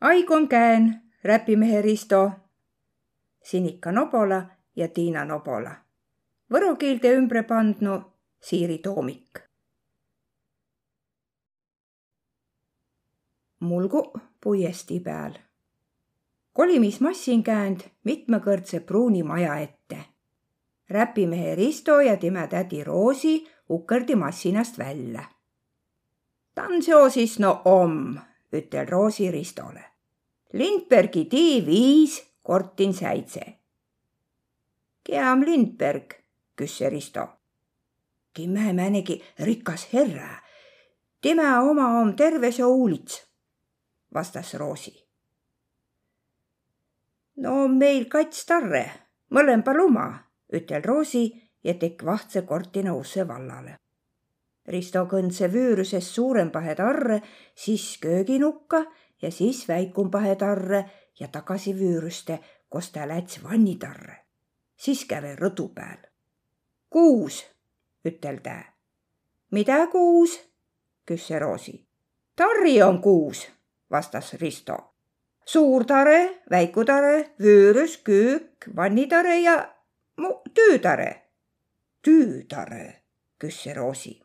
Aigom kään, räpimehe Risto, Sinika Nobola ja Tiina Nobola. Võro keelte ümbre pandnu Siiri Toomik. mulgu puiesti peal. kolimismassin käänd mitmekõrdse pruuni maja ette. räpimehe Risto ja tema tädi Roosi ukerdi massinast välja. Tan seosis no om, ütel Roosi Ristole. Lindbergi tii viis, kortin säitse. Keam Lindberg, küsse Risto. Timme määnegi rikas herra. Timä oma om terves ja uulits, vastas Roosi. no meil kats tarre, mõlemba luma, ütel Roosi ja tekk vahtse kortina usse vallale. Risto kõndse vüürüses suurempahe tarre, siis kööginukka ja siis väikumpahe tarre ja tagasi vüürüste, kos ta läts vannitarre. siis käve rõdu peal. kuus, ütel tä. mida kuus? küsse Roosi. tarri on kuus, vastas Risto. suurtare, väikutare, vüürüs, küük, vannitare ja mu tüütare. tüütare, küsse Roosi.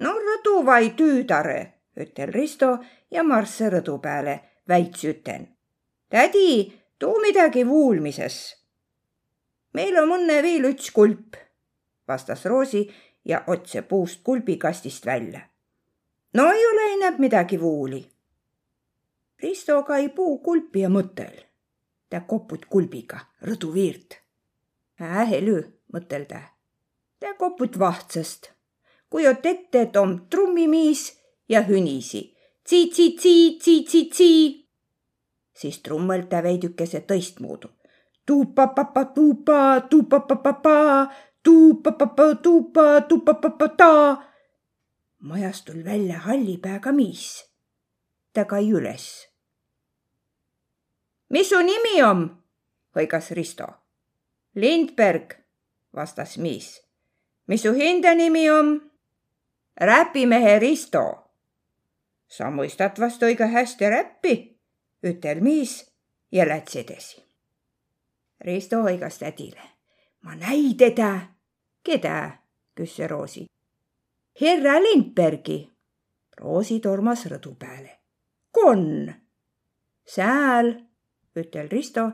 no rõdu vai tüütare, ütel Risto ja marsse rõdu peale, väits üten tädi, too midagi vuulmises. meil on õnne veel üks kulp, vastas Roosi ja otse puust kulbikastist välja. no ei ole enam midagi vuuli. Risto kai puu kulpi ja mõtel. ta koput kulbiga rõdu viirt. Ähelü, mõtel ta. ta koput vahtsast. kujut ette, et om trummimiis ja hünisi. tsi-tsi-tsi, tsi-tsi-tsi siis trummel ta veidükese tõistmoodi. tuupapapa tuupa, tuupapapapa, tuupapapa tuupa, tuupapapata. majast tuli välja halli peaga miis. ta kai üles. mis su nimi on? hõigas Risto. Lindberg, vastas miis. mis su hinde nimi on? räpimehe Risto. Sa mõistad vast õige hästi räppi ütel miis ja läts edasi. Risto hõigas tädile. ma näi teda. keda? küsis Roosi. herra Lindbergi. Roosi tormas rõdu peale. konn. sääl, ütel Risto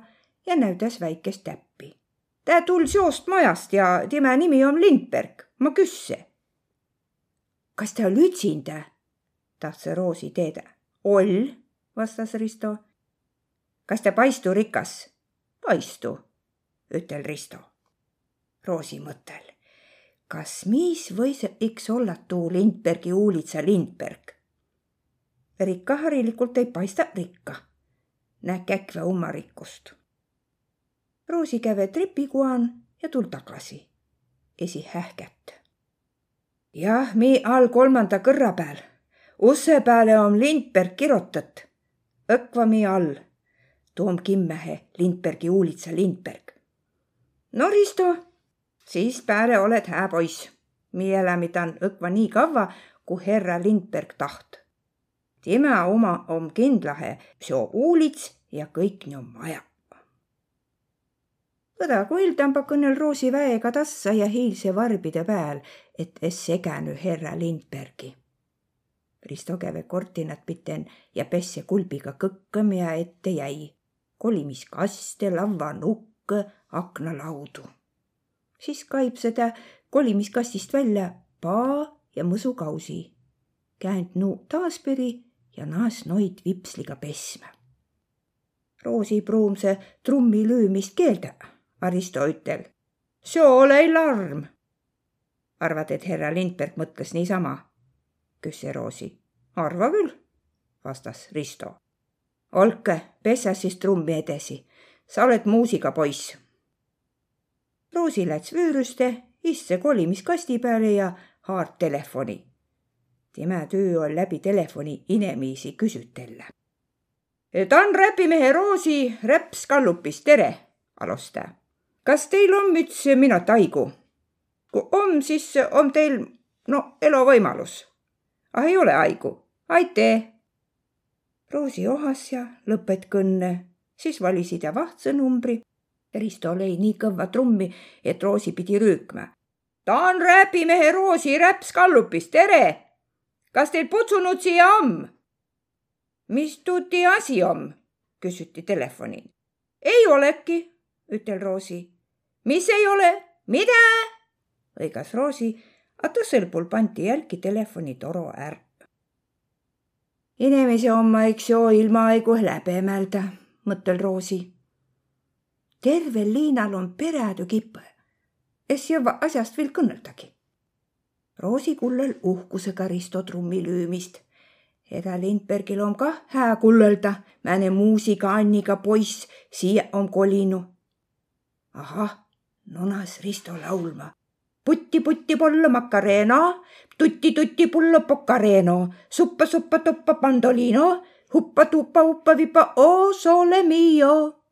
ja näütas väikest täppi. ta tul seost majast ja tema nimi on Lindberg, ma küsse. kas ta lütsinda? Tahtis Roosi teada. oll vastas Risto. kas te paistu rikas? paistu, ütel Risto. Roosi mõttel. kas mis võis iks olla tuu Lindbergi uulitsa Lindberg? rikka harilikult ei paista rikka. näe käkve oma rikkust. Roosi käve tripikuan ja tul tagasi. esi hähket. jah, mi all kolmanda kõrra peal. Usse peale on Lindberg kirotat Õkvami all. Toom Kimmehe, Lindbergi uulitsa Lindberg. no Risto, siis pääle oled hää poiss. Mie elämitan õkva nii kavva, kui herra Lindberg taht. tema oma om kindlahe, seo uulits ja kõik nii on maja. õda kuild tõmbab kõnel Roosi väega tassa ja hiilse varbide peal, et es segänü herra Lindbergi Risto käve kortinat piten ja pesse kulbiga kõkkõm ja ette jäi. kolimiskaste, lavanukke, aknalaudu. siis kaib seda kolimiskastist välja paa ja mõsukausi. käänd nu taasperi ja naas noid vipsliga pesma. Roosi pruumse trummi löömist keelda, Aristo ütel. see ole larm. arvad, et härra Lindberg mõtles niisama? Küsis Roosi. arva küll, vastas Risto. olge, pese siis trummi edasi. sa oled muusikapoiss. Roosi läks vüürüste, isse kolimiskasti peale ja haart telefoni. tema töö on läbi telefoni inemiisi küsitella. Tan räpimehe Roosi räps Kallupis, tere, alus ta. kas teil on müts minut haigu? kui on, siis on teil no eluvõimalus ah ei ole haigu, aitee. Roosi ohas ja lõpet kõnne, siis valisid ja vahtse numbri. Risto lõi nii kõva trummi, et Roosi pidi rüükma. ta on räpimehe Roosi räpskallupis, tere! kas teil putsunud siia on? mis tuti asi on? küsiti telefonil. ei olegi, ütel Roosi. mis ei ole, mida? lõigas Roosi, aga sõlpul pandi jälgi telefonitoro ära inimese oma, eks ju, ilma aigu läbemälda, mõttel Roosi. tervel liinal on pereädu kippe, es jõua asjast veel kõneldagi. Roosi kullel uhkusega Risto trummi lüümist. Eda Lindbergil on kah hää kullelda, määne muusika Anniga poiss siia on kolinu. ahah, nonas Risto laulma putti putti pollo macareno, tutti tutti pullo pocareno, suppa suppa tuppa pandolino, huppa tuppa uppa vipa o sole mio.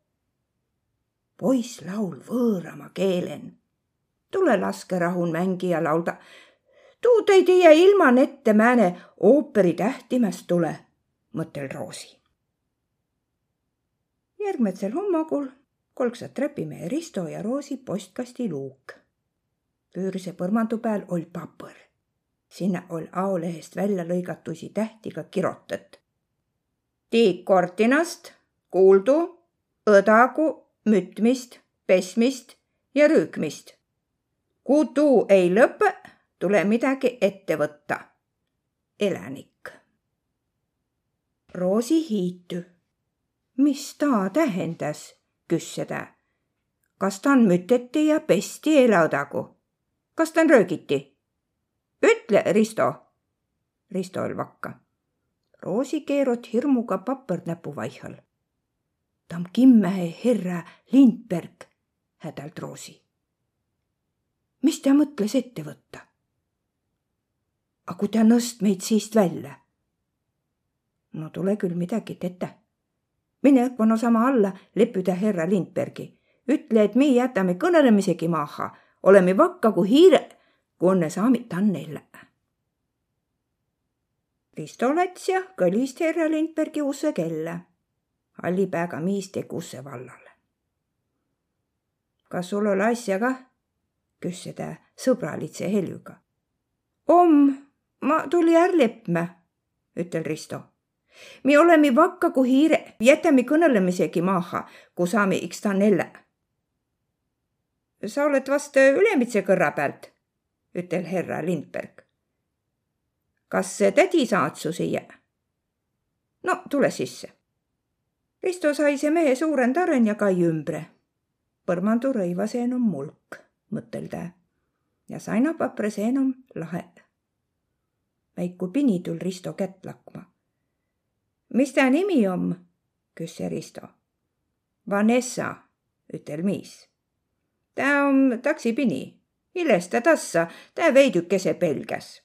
poiss laul võõrama keelen. tule laske rahun mängija laulda. tuud ei tiia ilman ette määne ooperi tähtimäst tule, mõttel Roosi. järgmisel hommikul kolksad trepimehe Risto ja Roosi postkasti luuk pöörise põrmandu peal oll papõr. sinna oll aolehest välja lõigatusi tähtiga kirotat. tiik Kortinast kuuldu õdagu mütmist, pesmist ja rüükmist. kui tuu ei lõpe, tule midagi ette võtta. elanik. Roosi hiitu. mis ta tähendas, küsis ta. kas ta on müteti ja pesti eladagu? Kas ta on röögiti? ütle, Risto. Risto oli vakka. Roosi keerot hirmuga papõrd näpu vaihal. ta on kimmähe herra Lindberg, hädalt Roosi. mis ta mõtles ette võtta? aga kui ta nõst meid siist välja? no tule küll midagi tete. mine õppanu sama alla, lepüda herra Lindbergi. ütle, et me jätame kõnelemisegi maha olemme vakka kui hiire, kunne saamit Annelle. Risto läts ja kõlist herra Lindbergi usse kella. halli pääga miis tegi usse vallale. kas sul ole asja kah? küsis ta sõbralitse heljuga. om, ma tuli är lepme, ütel Risto. me oleme vakka kui hiire, jätame kõnelemisegi maha, kui saame iks ta nelle sa oled vast Ülemitse kõrra pealt, ütel härra Lindberg. kas tädi saatsu siia? no tule sisse. Risto sai see mehe suurendaren ja kai ümbre. põrmandu rõivaseen on mulk, mõttel ta. ja sainapapraseen on lahe. väiku pini tul Risto kätt lakma. mis ta nimi on? küsis Risto. Vanessa, ütel miis Tää on taksipini. Ilestä tassa, tää veidükese pelkäs.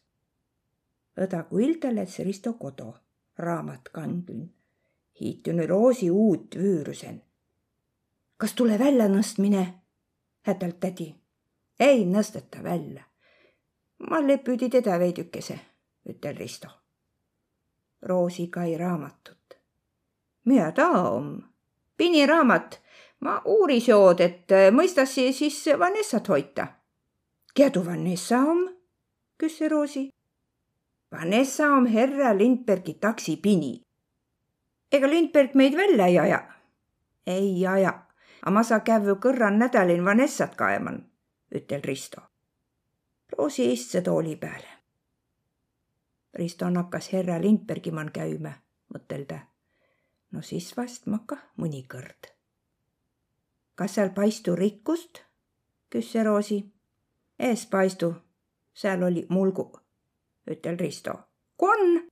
Õdagu ildeles Risto kodo, raamat kandlin. hiitunu roosi uut vüürüsen. kas tule välja nõstmine? hädalt tädi. ei nõsteta välja. ma lepüdi teda veidükese, ütel Risto. Roosi kai raamatut. mida ta on? piniraamat ma uuris jood, et äh, mõistas siis Vanessat hoita. Kedu Vanessa om? küsis Roosi. Vanessa on herra Lindbergi taksipini. ega Lindberg meid välja ei aja? ei aja, aga ma saa käiva kõrran nädalin Vanessat kaeman, ütel Risto. Roosi istus tooli peale. Risto hakkas herra Lindbergi man käima, mõttel ta. no siis vast ma kah mõnikord kas seal paistu rikkust? küsis Roosi. ees paistu, seal oli mulgu, ütel Risto. kon?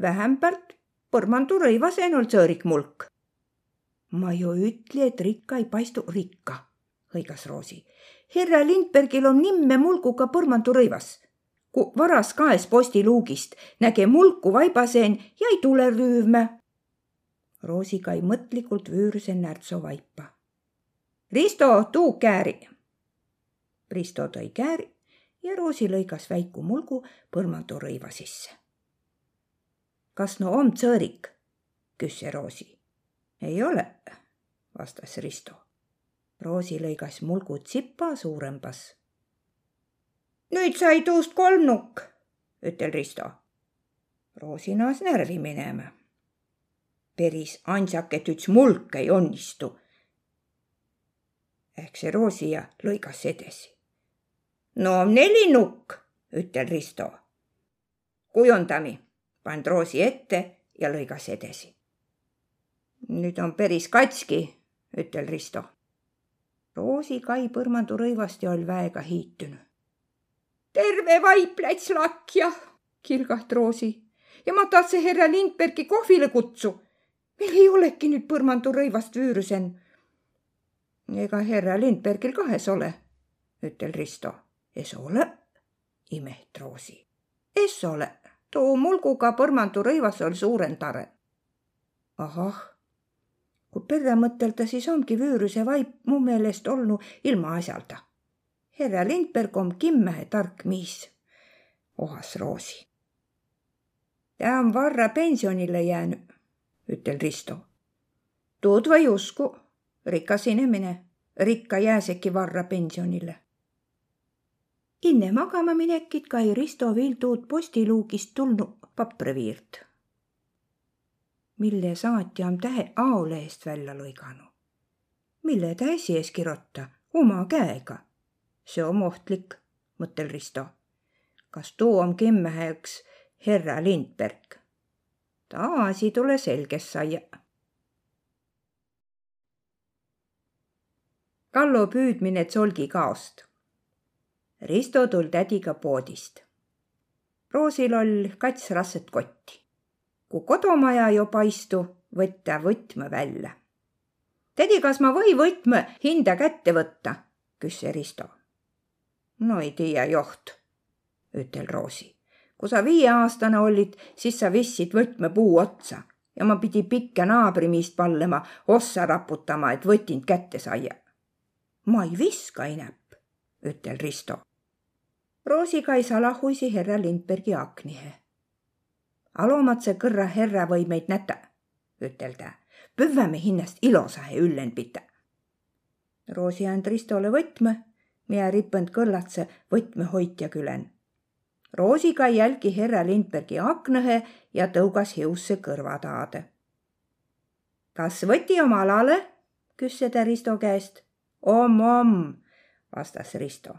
vähempärk põrmandu rõivaseen ol sõõrik mulk. ma ju ütle, et rikka ei paistu rikka, hõigas Roosi. härra Lindbergil on nimme mulguga põrmandu rõivas kui varas kaes postiluugist, näge mulku vaibaseen ja ei tule rüüvme. Roosi kai mõtlikult vüürse närtso vaipa Risto, tuu kääri. Risto tõi kääri ja Roosi lõigas väiku mulgu põrmandu rõiva sisse. kas no om tsõõrik? küsis Roosi. ei ole, vastas Risto. Roosi lõigas mulgu tsipa suurembas. nüüd sai tuust kolmnukk, ütel Risto. Roosi naas närvi minema. päris ansaket üks mulk ei onnistu. Ehk see Roosi ja lõigas edasi. no nelinukk, ütel Risto. kujundami, pand Roosi ette ja lõigas edasi. nüüd on päris katski, ütel Risto. Roosi kai põrmandu rõivast ja oli väega hiitunud. terve vaip läts lakja, kilgaht Roosi ja ma tahtsin härra Lindbergi kohvile kutsu. meil ei olegi nüüd põrmandu rõivast vüürusen. Ega härra Lindbergil kahes ole, ütel Risto. es ole, imeht Roosi. es ole too mulguga põrmandu rõivas oli suurendare. ahah, kui perre mõtelda, siis ongi Vüüruse vaip mu meelest olnud ilma asjalda. härra Lindberg on kimmehe tark miis, ohas Roosi. ta on varra pensionile jäänud, ütel Risto. tuud või usku, rikas inimene, rikka jääseki varra pensionile enne magama minekit kai Risto Vilduud postiluugist tulnud papriviirt, mille saatja on tähe aolehest välja lõiganud, mille ta esies kirotta oma käega. see on ohtlik, mõttel Risto. kas tuu on kimmehe üks herra Lindberg? ta asi tule selgeks saia. Kallo püüdmine tsolgi kaost Risto tul tädiga poodist. Roosil oll kats rasset kotti. kui kodumaja jo paistu, võtta võtme välja. tädi, kas ma või võtme hinda kätte võtta? küsis Risto. no ei tiia joht, ütel Roosi. kui sa viieaastane olid, siis sa vistsid võtme puu otsa ja ma pidi pikka naabrimiist pallema, ossa raputama, et võtind kätte saia. Ma ei viska inäp, ütel Risto Roosikaisa lahuisi herra Lindbergi aknihe. alomatse kõrra herra või meid näta, ütel ta. püvväme hinnast ilosahe üllen pita. Roosi and Ristole võtme, mina ripõnd kõllatse võtmehoidja külen. Roosika jälgi herra Lindbergi aknõhe ja tõugas hiusse kõrva taade. kas võti oma alale? küsis ta Risto käest. Om-om, vastas Risto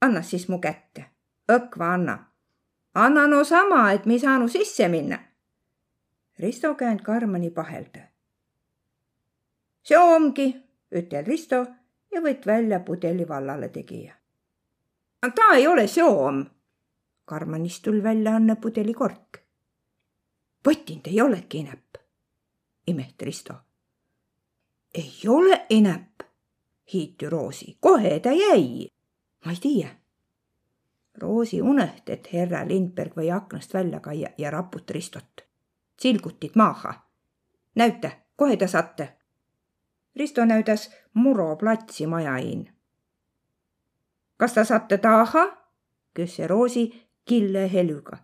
anna siis mu kätte. õkva anna. anna no sama, et me ei saanud sisse minna. Risto käend Karmani pahelda. see ongi, ütel Risto ja võtt välja pudeli vallale tegija. ta ei ole soom. Karmanist tuli välja Anne pudeli kork. võtind ei olegi inep, imehti Risto. ei ole inep, hiiti Roosi, kohe ta jäi ma ei tiia. Roosi unõht, et herra Lindberg või aknast välja kaia ja raput Ristot. silgutid maaha. näüta, kohe te saate. Risto näüdas Muro platsi majain. kas ta saate taha? küsis Roosi kille helüga.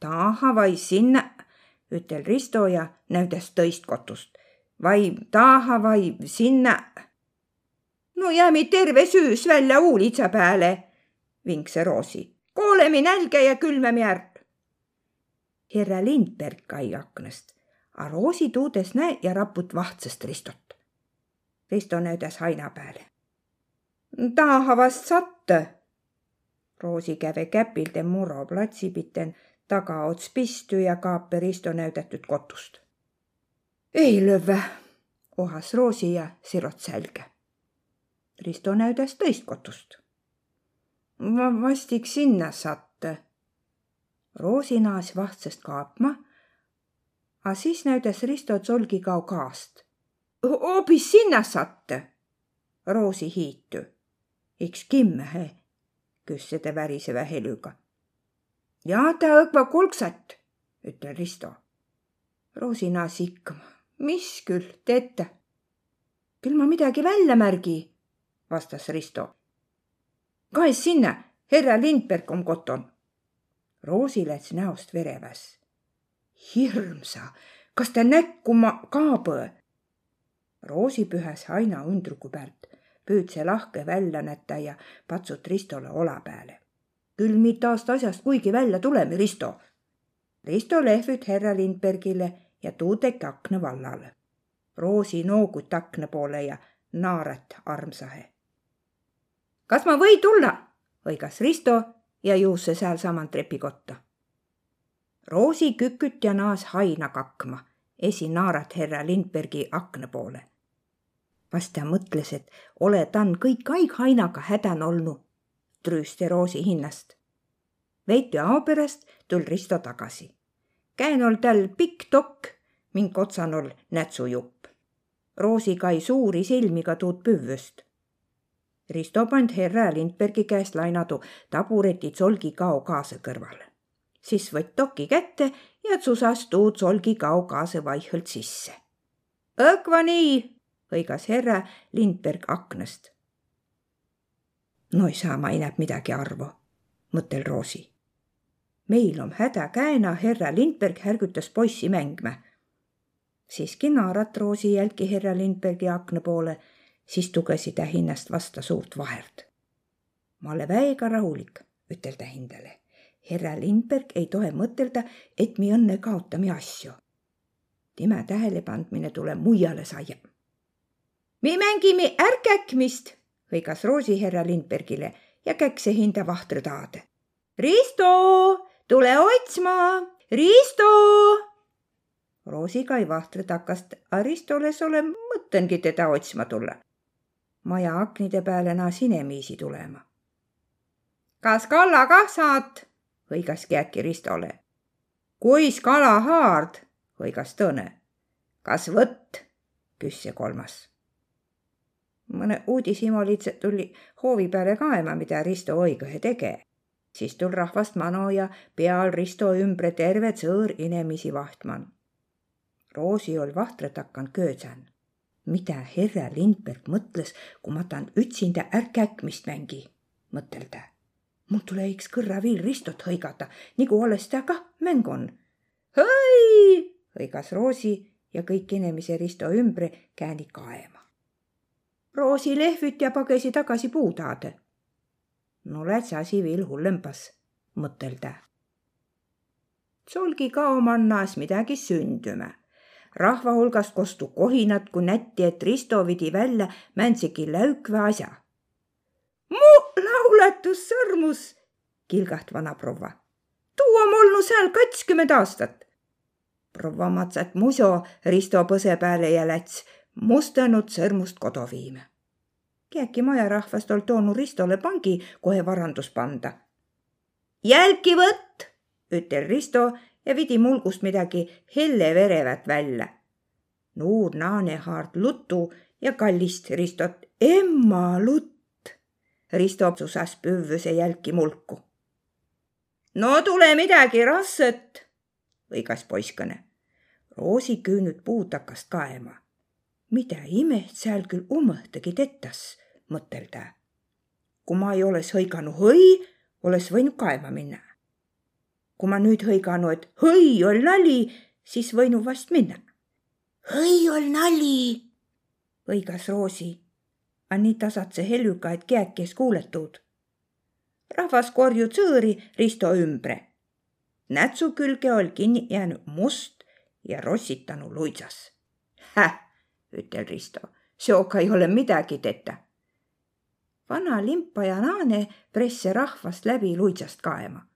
taha vai sinna, ütel Risto ja näüdas tõist kotust. vai taha vai sinna no jäämi terve süüs välja uulitsa pääle, vinks Roosi. koolemi nälge ja külmemi ärk. Herra Lindberg kai aknast, a Roosi tuudes näe ja raput vahtsast Ristot. Risto näüdas haina pääle. taha vast satta. Roosi käve käpilde Muro platsi piten tagaots pistu ja kaape Risto näüdatud kotust. ei lõve, ohas Roosi ja sirot sälge Risto näüdas tõist kotust. vastik sinna satte. Roosi naas vahtsast kaapma, a siis näüdas Risto tsolgi kao kaast. hoopis sinna satte. Roosi hiitu. iks kimmehe, küsis ta väriseva helüga. ja ta õkva kulksat, ütel Risto. Roosi naas ikkama, mis küll teete? küll ma midagi välja märgi vastas Risto. kaes sinna, herra Lindberg on koton. Roosi läks näost vereväs. hirmsa, kas ta näkkuma kaabõ? Roosi pühäs aina undruku pealt, püüdse lahke välja näta ja patsut Ristole ola peale. küll mitte aasta asjast kuigi välja tuleme, Risto. Risto lehvüt härra Lindbergile ja tuudeki akna vallale. Roosi noogut akna poole ja naaret armsahe. Kas ma või tulla? hõigas Risto ja juusse sealsamal trepikotta. Roosi küküt ja naas haina kakma, esi naarat härra Lindbergi akna poole. vast ta mõtles, et ole tan kõik aig hainaga hädan olnu, trüüsti Roosi hinnast. veidi ao pärast tul Risto tagasi. käen ol tal pikk tokk, mink otsan ol nätsujupp. Roosi kai suuri silmiga tuud püvvüst Risto pand herra Lindbergi käest lainadu tabureti tsolgi kao kaasa kõrvale. siis võtt toki kätte ja tsusas tuu tsolgi kao kaasa vaihõlt sisse. õkva nii, hõigas herra Lindberg aknast. no ei saa ma enam midagi arvu, mõttel Roosi. meil on häda käena, herra Lindberg härgutas poissi mängma. siiski naarat Roosi jälgi herra Lindbergi akna poole siis tugesi ta hinnast vasta suurt vaherd. ma ole väega rahulik, ütel ta hindale. härra Lindberg ei tohi mõtelda, et mi õnne kaotame asju. tema tähelepandmine tuleb mujale saia. me mängime ärkäkmist, hõigas Roosi härra Lindbergile ja käkse hinda vahtri taade. Risto, tule otsma, Risto Roosi kai vahtri takast, a Ristoles ole mõttengi teda otsima tulla maja aknide peale naa sinemiisi tulema. kas kalla kah saat? hõigaski äkki Ristole. kuis kala haard? hõigas Tõne. kas võtt? küsis kolmas. mõne uudishimu lihtsalt tuli hoovi peale kaema, mida Risto õigõhe tege. siis tul rahvast mano ja peal Risto ümbre terve tsõõr inemisi vahtman. Roosi ol vahtrat hakanud köödsan mida herra Lindberg mõtles, kui ma tahan ütsinda ärkäkmist mängi, mõttel ta. mul tule iks kõrra viil ristot hõigata, nagu alles ta kah mäng on. hõi, hõigas Roosi ja kõik inimese Risto ümbre kääni kaema. Roosi lehvit ja pagesi tagasi puutaade. no lähed see asi veel hullempas, mõttel ta. sulgi ka oma annas midagi sündüma rahva hulgast kostu kohinat, kui nätti, et Risto vidi välja mäntsegi läükva asja. mu lauletus sõrmus, kilgaht vanaproua. tuu on olnud seal kakskümmend aastat. proua matsat muso Risto põse peale ja läts mustanud sõrmust kodu viima. keegi majarahvast olnud toonud Ristole pangi kohe varandus panda. jälki võtt, ütel Risto ja vidi mulgust midagi helleverevat välja. Nuur naane haard lutu ja kallist Ristot emma lutt. Risto susas püvvuse jälki mulku. no tule midagi rasset, hõigas poiskene. Roosi küünüt puud hakkas kaema. mida imet seal küll umõhtagi tetas, mõttel ta. kui ma ei oleks hõiganud hõi, oleks võinud kaema minna kui ma nüüd hõiganu, et hõi ol nali, siis võinu vast minna. hõi ol nali, hõigas Roosi. A nii tasatse helüga, et käekes kuuletud. rahvas korju tsõõri Risto ümbre. nätsu külge ol kinni jäänud must ja rossitanu luitsas. Häh, ütel Risto, seoga ei ole midagi teta vana limpa ja naane presse rahvast läbi luitsast kaema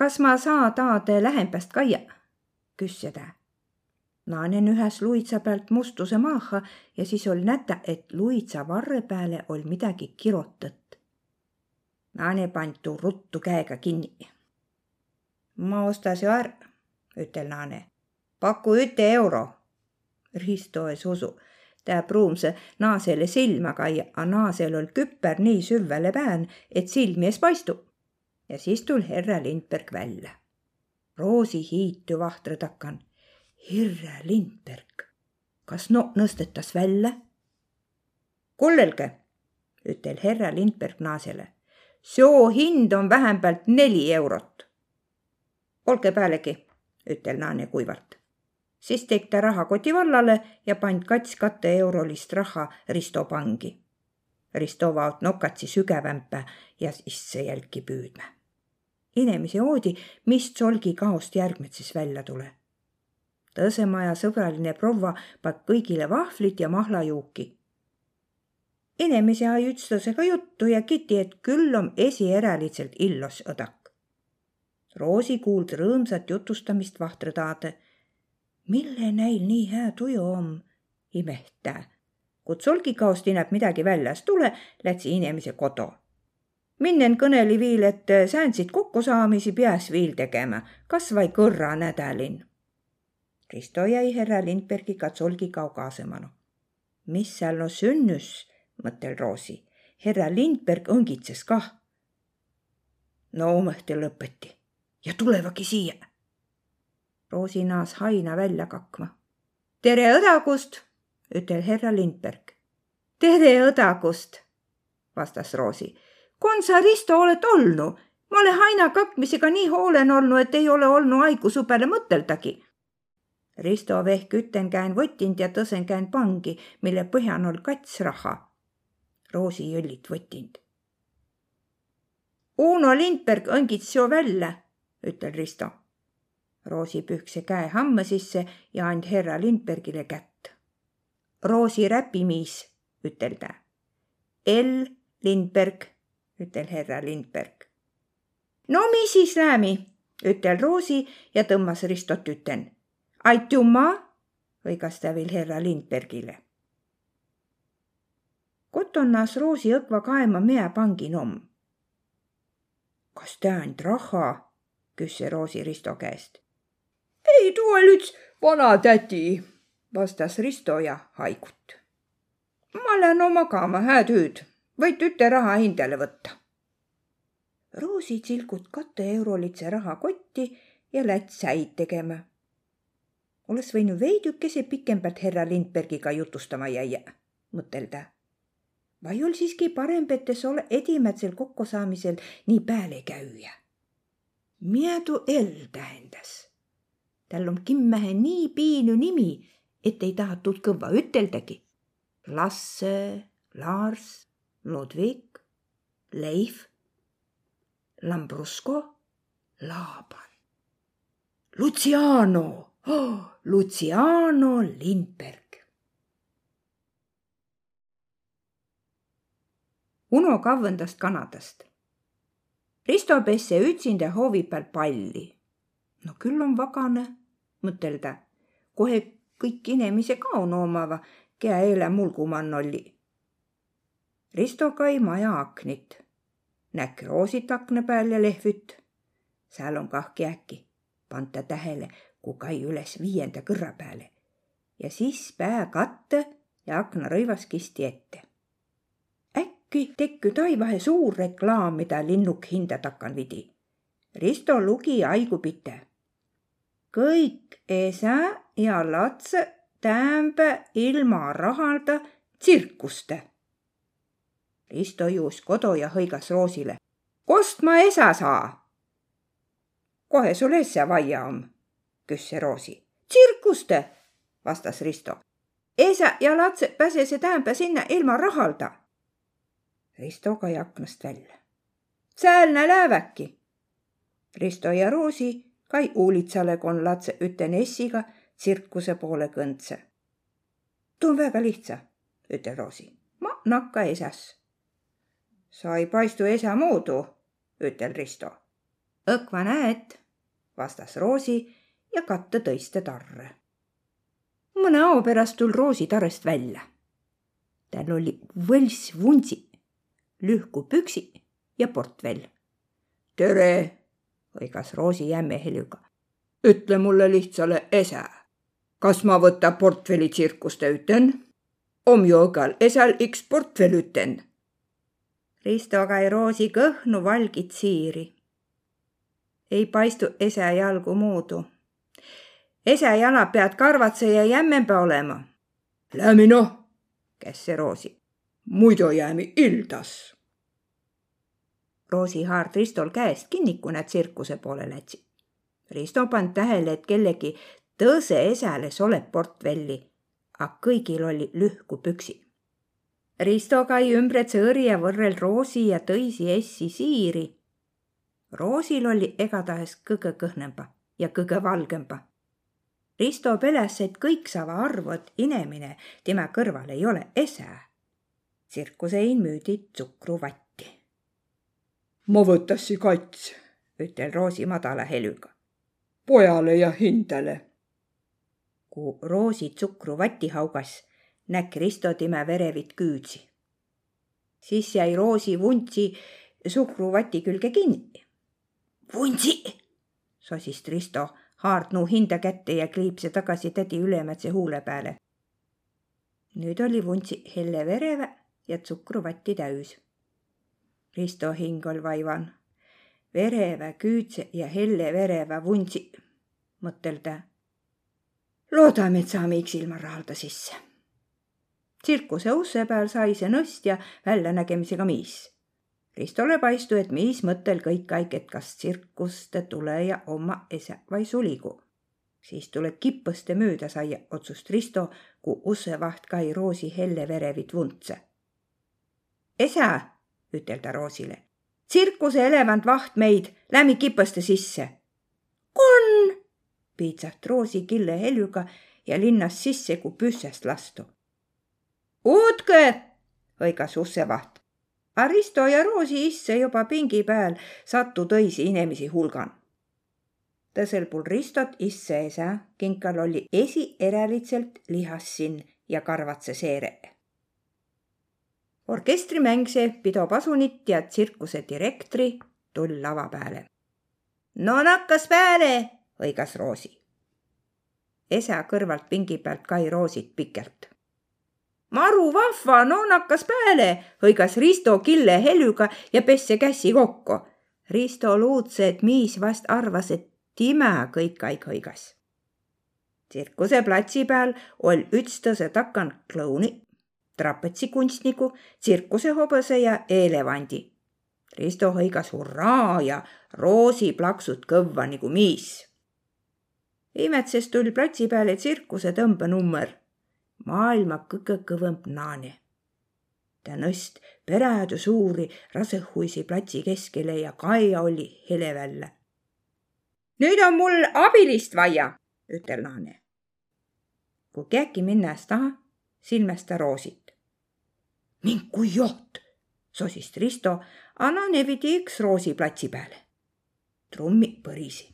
kas ma saa taade lähembast kaia? küsis ta. naanen ühes luitsa pealt mustuse maaha ja siis oli näta, et luitsa varre peale oli midagi kirotat. naane pantu ruttu käega kinni. ma ostas ju ära, ütel naane. paku üte euro. Risto ei usu ta pruumse naasele silma kaia, a naasel oli küpper nii süvvele pään, et silmi ees paistu ja siis tul herra Lindberg välja. Roosi hiitu vahtra takan. Herra Lindberg, kas no nõstetas välja? kullelge, ütel herra Lindberg naasele. soo hind on vähemalt neli eurot. olge pealegi, ütel naane kuivalt. siis tegi ta rahakoti vallale ja pand kats katte eurolist raha Risto pangi. Risto vaot nokatsi sügavampa ja isse jälki püüdma. Inimesi oodi, mis solgi kaost järgmed siis välja tule. Tõsemaja sõbraline proua pakk kõigile vahvlit ja mahlajuuki. inimesi ai ütstusega juttu ja kiti, et küll on esierälitselt illos õdak. Roosi kuuld rõõmsat jutustamist vahtrõdaade mille näil nii hää tuju om, imehtä. Kut solgikaost ineb midagi väljas tule, lätsi inemise kodo. Minnen kõneli viil, et säänsid kokkusaamisi peas viil tegema, kas vai kõrra nädälin. Risto jäi härra Lindbergiga solgikao kaasemanu. mis seal no sünnüs, mõttel Roosi. härra Lindberg õngitses kah. no ometi lõpeti ja tulevagi siia Roosi naas haina välja kakma. tere õdagust, ütel härra Lindberg. tere õdagust, vastas Roosi. Kon sa, Risto, oled olnu? ma olen haina kakmisega nii hoolen olnud, et ei ole olnud haiguse peale mõteldagi. Risto vehk üten käen võtind ja tõsen käen pangi, mille põhjan on kats raha. Roosi jõllit võtind. Uno Lindberg õngits ju välja, ütel Risto Roosi pühkse käe hamma sisse ja and härra Lindbergile kätt. Roosi räpimiis, ütel ta. L Lindberg, ütel härra Lindberg. no mis siis näemi, ütel Roosi ja tõmbas Ristot üten. aitüma, hõigas ta veel härra Lindbergile. kotonnas Roosi õkva kaema meepangi nomm. kas ta and raha? küsis Roosi Risto käest ei tule üts vanatädi, vastas Risto ja haigut. ma lähen oma magama, hääd ööd, võid tüteraha hindele võtta. Roosi tsilgut katte eurolitse rahakotti ja läts häid tegema. oleks võinud veidükese pikemalt härra Lindbergiga jutustama jäia, mõtelda. vai ol siiski parem, et ole edimätsel kokkusaamisel nii peale käia? tuu L tähendas? tal on kimmähe nii piinü nimi, et ei tahatud kõva üteldagi. Lasse, Lars, Ludvig, Leif, Lambrusko, Laaban. Luciano oh,, Luciano Lindberg. Uno kavvendast Kanadast. Risto pesse ütsinda hoovi peal palli. no küll on vagane mõtelda. kohe kõik inimese ka on omava, kea eile mulgumann oli. Risto kai maja aknit. näkk roosit akna peal ja lehvüt. seal on kah käki, panta tähele, kui kai üles viienda kõrra peale ja siis pää katte ja aknarõivas kisti ette. äkki tekki taivahe suur reklaam, mida linnuk hinda takan vidi. Risto lugi haigupite kõik esa ja latse täämbä ilma rahalda tsirkuste. Risto juus kodu ja hõigas Roosile. Kost ma esa saa? kohe sul esa vaia om, küsis Roosi. tsirkuste, vastas Risto. esa ja latse pääsese täämbä sinna ilma rahalda. Risto kai aknast välja. säälne lääväki. Risto ja Roosi kai uulitsale kon latse üten essiga tsirkuse poole kõndse. tuu on väga lihtsa, ütel Roosi. ma nakka esas. Sa ei paistu esa muudu, ütel Risto. õkva näed, vastas Roosi ja katta tõiste tarre. mõne ao pärast tul Roosi tarest välja. tal oli võlss vuntsi, lühku püksi ja portfell. tere hõigas Roosi jämeheliga. ütle mulle lihtsale ese. kas ma võta portfelli tsirkuste üten? om ju õgal esal iks portfell üten. Risto kai Roosi kõhnu valgit siiri. ei paistu ese jalgu muudu. ese jala pead karvatse ja jämmempa olema. Lähme noh, käis see Roosi. muidu jääme ildas Roosi haard Ristol käest kinni, kui nad tsirkuse poole lätsid. Risto pannud tähele, et kellegi tõõse esele solet portvelli, a kõigil oli lühku püksi. Risto kai ümbre tsõõri ja võrrel Roosi ja tõisi essi siiri. Roosil oli igatahes kõige kõhnemba ja kõige valgemba. Risto peles, et kõik saava arvu, et inemine tema kõrval ei ole ese. tsirkusein müüdi tsukruvatti. ma võtassi kats, ütel Roosi madala helüga. pojale ja hindele. kui Roosi tsukruvati haugas, näkk Risto time verevit küüdsi. siis jäi Roosi vuntsi suhkruvati külge kinni. vuntsi, sosis Risto haardnu hinda kätte ja kliipse tagasi tädi Ülemetsa huule peale. nüüd oli vuntsi helle vereve ja tsukruvatti täis. Risto hing ol vaivan. vereve küüdse ja helle vereve vuntsi, mõttel ta. loodame, et saame iks ilma rahalda sisse. Tsirkuse usse peal sai see nõstja väljanägemisega miis Ristole paistu, et miis mõttel kõik aeg, et kas tsirkuste tuleja oma ese vai suligu. siis tuleb kippõste mööda saia, otsust Risto, kui ussevaht kai Roosi helle verevit vuntse. esa, ütel ta Roosile, tsirkuse elevant vaht meid, lämmi kippõste sisse. on, piitsaht Roosi kille heljuga ja linnas sisse, kui püssest lastu. Uutke, hõigas ussevaht Aristo ja Roosi isse juba pingi peal sattu tõisi inimesi hulgan. tõsel puhul Ristot isse esa, kinkal oli esi eralitselt lihassin ja karvatse seere. orkestrimäng see pido pasunit ja tsirkuse direktori tull lava peale. no nakkas peale, hõigas Roosi. esa kõrvalt pingi pealt Kai Roosit pikelt maru vahva, noonakas peale, hõigas Risto kille heljuga ja pesse käsi kokku. Risto luudse, et miis vast arvas, et time kõik aeg hõigas. tsirkuse platsi peal ol ütstase takan klouni, trapetsikunstniku, tsirkuse hobuse ja elevandi. Risto hõigas hurraa ja roosi plaksud kõvva nagu miis. imetses tuli platsi peale tsirkuse tõmbenummer maailma kõige kõvõmb naane. ta nõst perädu suuri rasehuisi platsi keskele ja Kaia oli hele välja. nüüd on mul abilist vaja, ütel naane. kui käki minnes taha, silmes ta roosit. mind kui joht, sosis Risto, anna nevidi üks roosi platsi peale. trummi põrisi.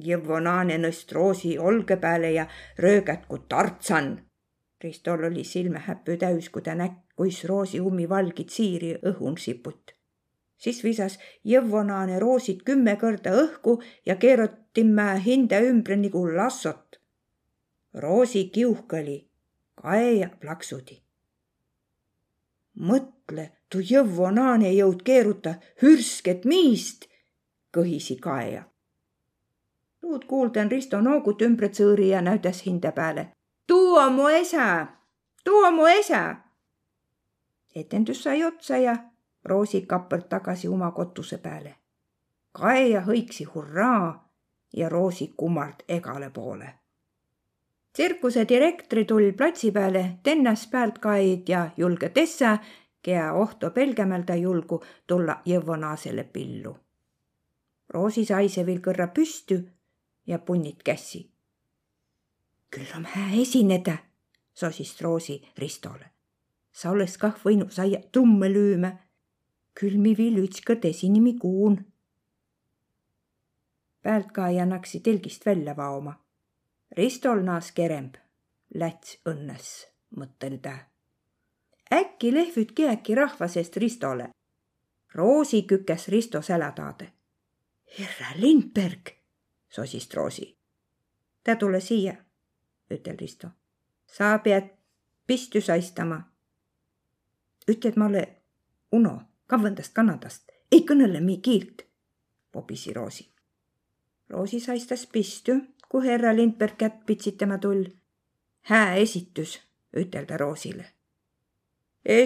Jõvo naane nõst roosi olge peale ja röögat kui tartsan Ristol oli silmehäpy täis, kui ta näkk, kuis roosi ummivalgid siiri õhun siput. siis visas jõvonaane roosid kümme korda õhku ja keerotime hinde ümbre nagu lassot. roosi kiuhkali, kae ja plaksudi. mõtle, tu jõvonaane jõud keeruta hürsket miist, kõhisi kaeja. nüüd kuulden Risto noogut ümbre tsõõri ja näütas hinde peale tuu on mu esa, tuu on mu esa. etendus sai otsa ja Roosi kapper tagasi oma kotuse peale. Kaeja hõiksi hurraa ja Roosi kummard egale poole. tsirkuse direktori tull platsi peale, tennas pealt kaid ja julge tessa, kea ohto pelgemelda julgu tulla jõuvonaasele pillu. Roosi sai see veel kõrra püstü ja punnid kässi küll on hää esineda, sosis Roosi Ristole. sa oleks kah võinud saia trumme lüüma. küll mi viil ütskõrd esinimi kuun. pealtkaija naksi telgist välja vaoma. Ristol naas keremb, läts õnnes, mõttel ta. äkki lehvütki äkki rahva seest Ristole. Roosi kükes Risto selataade. härra Lindberg, sosis Roosi. ta tule siia ütel Risto. sa pead pistü saistama. ütled mulle, Uno, kavvandast Kanadast, ei kõnele mi kiilt, popisi Roosi. Roosi saistas pistü, kui härra Lindberg kätt pitsitama tull. hää esitus, ütel ta Roosile.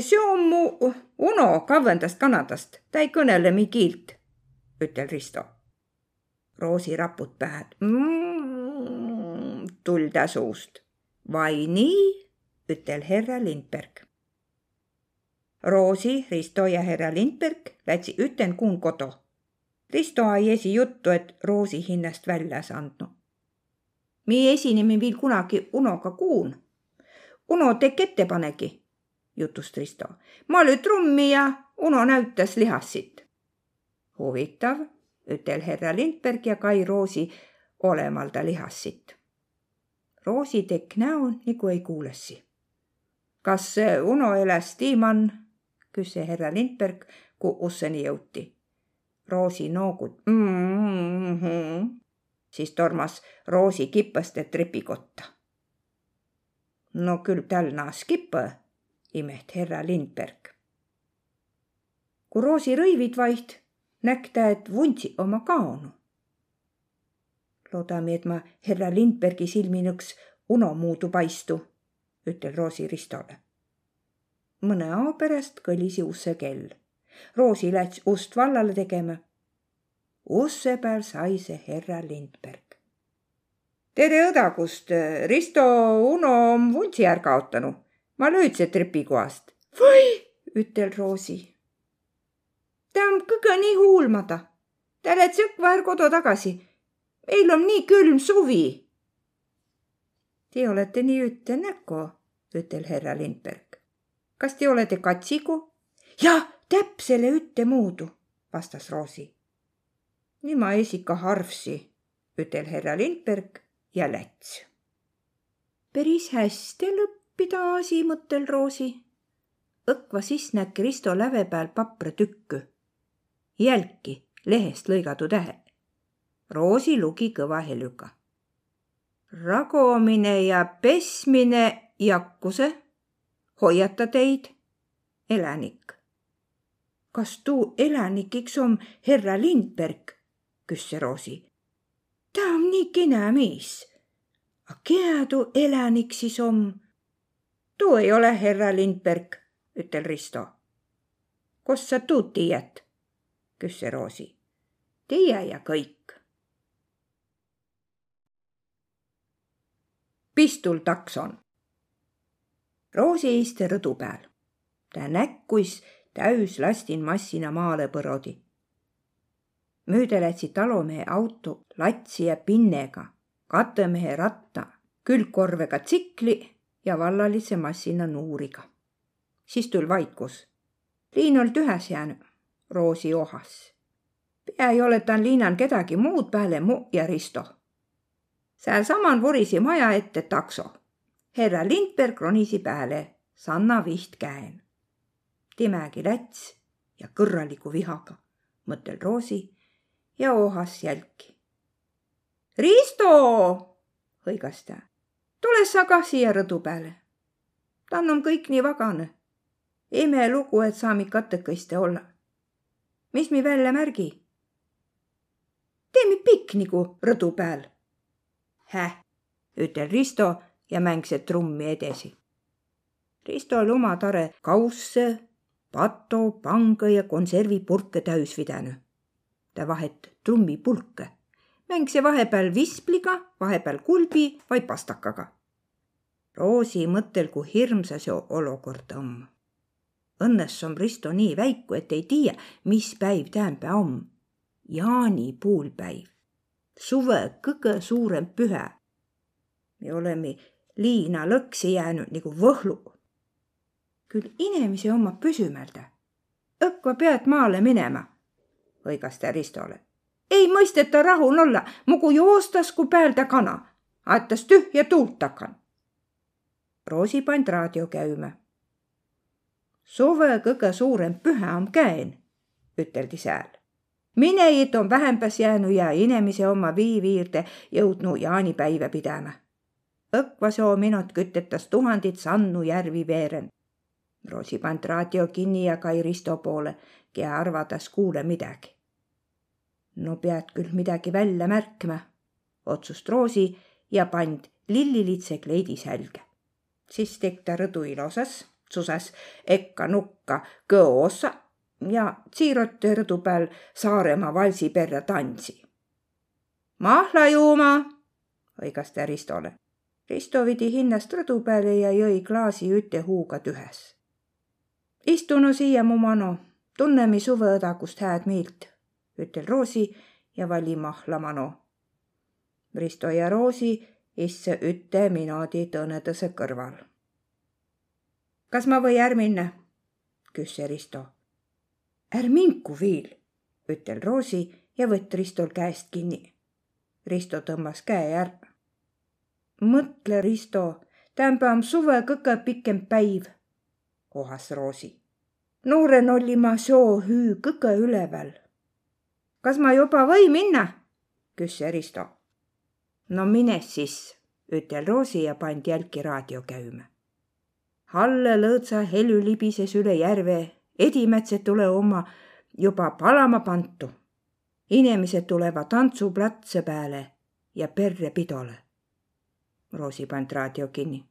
See on mu Uno kavvandast Kanadast, ta ei kõnele mi kiilt, ütel Risto. Roosi raput pähed mm tuld tä suust. vai nii, ütel herra Lindberg. Roosi, Risto ja herra Lindberg lätsi üten kuun kodu. Risto ai esi juttu, et Roosi hinnast väljas andnu. mi esineme viil kunagi Unoga kuun. Uno tek ettepaneki, jutus Risto. ma löö trummi ja Uno näütas lihassit. huvitav, ütel herra Lindberg ja Kai Roosi olemalda lihassit. Roosi tekk näo nagu ei kuulessi. kas Uno eläs tiiman? küsis härra Lindberg, kui usseni jõuti. Roosi noogut mm. -hmm. siis tormas Roosi kipõste trepikotta. no küll tal naas kipõ, imeht härra Lindberg. kui Roosi rõivid vaid, näkk ta, et vuntsi oma kaonu loodame, et ma härra Lindbergi silmi nõks unomuudu paistu, ütel Roosi Ristole. mõne ao pärast kõlisi usse kell. Roosi läts ust vallale tegema. usse peal sai see härra Lindberg. tere õdagust, Risto Uno on vuntsi ära kaotanud. ma löödse trepikohast. või, ütel Roosi. ta on kõige nii huulmada. ta läks õkva kodu tagasi meil on nii külm suvi. Te olete nii üte näko, ütel härra Lindberg. kas te olete katsigu? jah, täpsele ütemoodi, vastas Roosi. nii ma esika harvsi, ütel härra Lindberg ja läts. päris hästi lõppida asi, mõttel Roosi. õkva siis nägi Risto läve peal papra tükku. jälki lehest lõigatu tähe Roosi lugi kõva helüga. ragomine ja pesmine jakkuse, hoiata teid, elanik. kas tuu elanikiks on härra Lindberg, küsis Roosi. ta on nii kena mees. A kena tuu elanik siis on? tuu ei ole härra Lindberg, ütel Risto. kust sa tuud tiiät? küsis Roosi. Teie ja kõik. Pistul takson. Roosi iste rõdu peal. ta näkkuis täüs lastin massina maale põrodi. mööda lätsi talumehe auto latsi ja pinnega, katemehe ratta, külgkorvega tsikli ja vallalise massina nuuriga. siis tul vaikus. liin old ühes jäänud, Roosi ohas. pea ei ole ta liinan kedagi muud peale mu ja Risto sealsamal vorisi maja ette takso. härra Lindberg ronisi pääle, Sanna viht käen. Timägi läts ja kõrraliku vihaga, mõttel Roosi ja ohas jälki. Risto, hõigas ta, tule sa kah siia rõdu peale. tann on kõik nii vagane. imelugu, et saami katekõiste olla. mis mi välja märgi? teeme pikniku rõdu peal häh, ütel Risto ja mängis trummi edasi. Risto oli oma tare kausse, pato, panga ja konservipurke täis pidanud. ta vahet trummipulke, mängis vahepeal vispliga, vahepeal kulbi või pastakaga. Roosi mõttel, kui hirmsa see olukord on. Õnnes on Risto nii väiku, et ei tiia, mis päiv tähendab on. jaanipuulpäiv suve kõige suurem pühe. me oleme liina lõksi jäänud nagu võhlu. küll inimesi oma püsümälda. õkva pead maale minema, hõigas ta Ristole. ei mõisteta rahul olla, mugu joostas kui päälda kana, aetas tühja tuult takan. Roosi pand raadio käima. suve kõige suurem pühe on käen, üteldi sääl minejit on vähempäs jäänud ja inemise oma viiviirde jõudnud jaanipäive pidama. õkvasoo minut kütetas tuhandit sannu järvi veeren. Roosi pand raadio kinni ja Kai Risto poole, kea arvatas kuule midagi. no pead küll midagi välja märkma, otsust Roosi ja pand lillilitse kleidi sälge. siis tegi ta rõdu ilosas, susas ekka nukka kõo ossa ja siiroti rõdu peal Saaremaa valsi perre tantsi. mahla juuma, hõigas ta Ristole. Risto vidi hinnast rõdu peale ja jõi klaasi üte huuga tühes. istu no siia, mu mano, tunne mi suveõdagust hääd miilt, ütel Roosi ja vali mahla mano. Risto ja Roosi isse üte minodi tõnedõse kõrval. kas ma või är minna? küsse Risto. Är minku viil, ütel Roosi ja võtt Ristol käest kinni. Risto tõmbas käe ära mõtle, Risto, tämba on suve kõige pikem päiv, kohas Roosi. noorena oli ma soo hüü kõige üleval. kas ma juba või minna? küsis Risto. no mine siis, ütel Roosi ja pandi jälki raadio käima. Halle lõõtsa helü libises üle järve, edimetsed tule oma juba palama pantu. inimesed tulevad tantsuplatse peale ja perre pidole Roosi pand raadio kinni.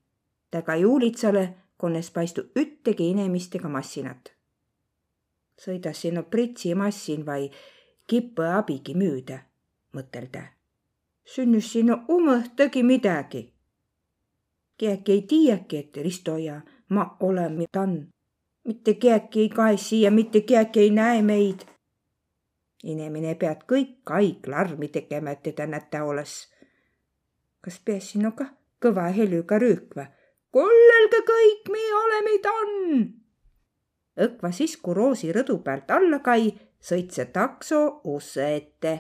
taga juulitsale konnes paistu üttegi inemistega massinat. sõidas sinna pritsi massin vai kippe abigi müüda, mõtel ta. sünnus sinna umõhtagi midagi. keegi ei tiiagi, et Risto ja ma oleme tann. Mitte keegi ei kae siia, mitte keegi ei näe meid. inimene pead kõik haig larmi tegema, et teda näta oleks kas peas sinuga kõva helüga rüükva. kullelge kõik, me oleme tann. õkva siis, kui Roosi rõdu pealt alla kai, sõits see takso usse ette.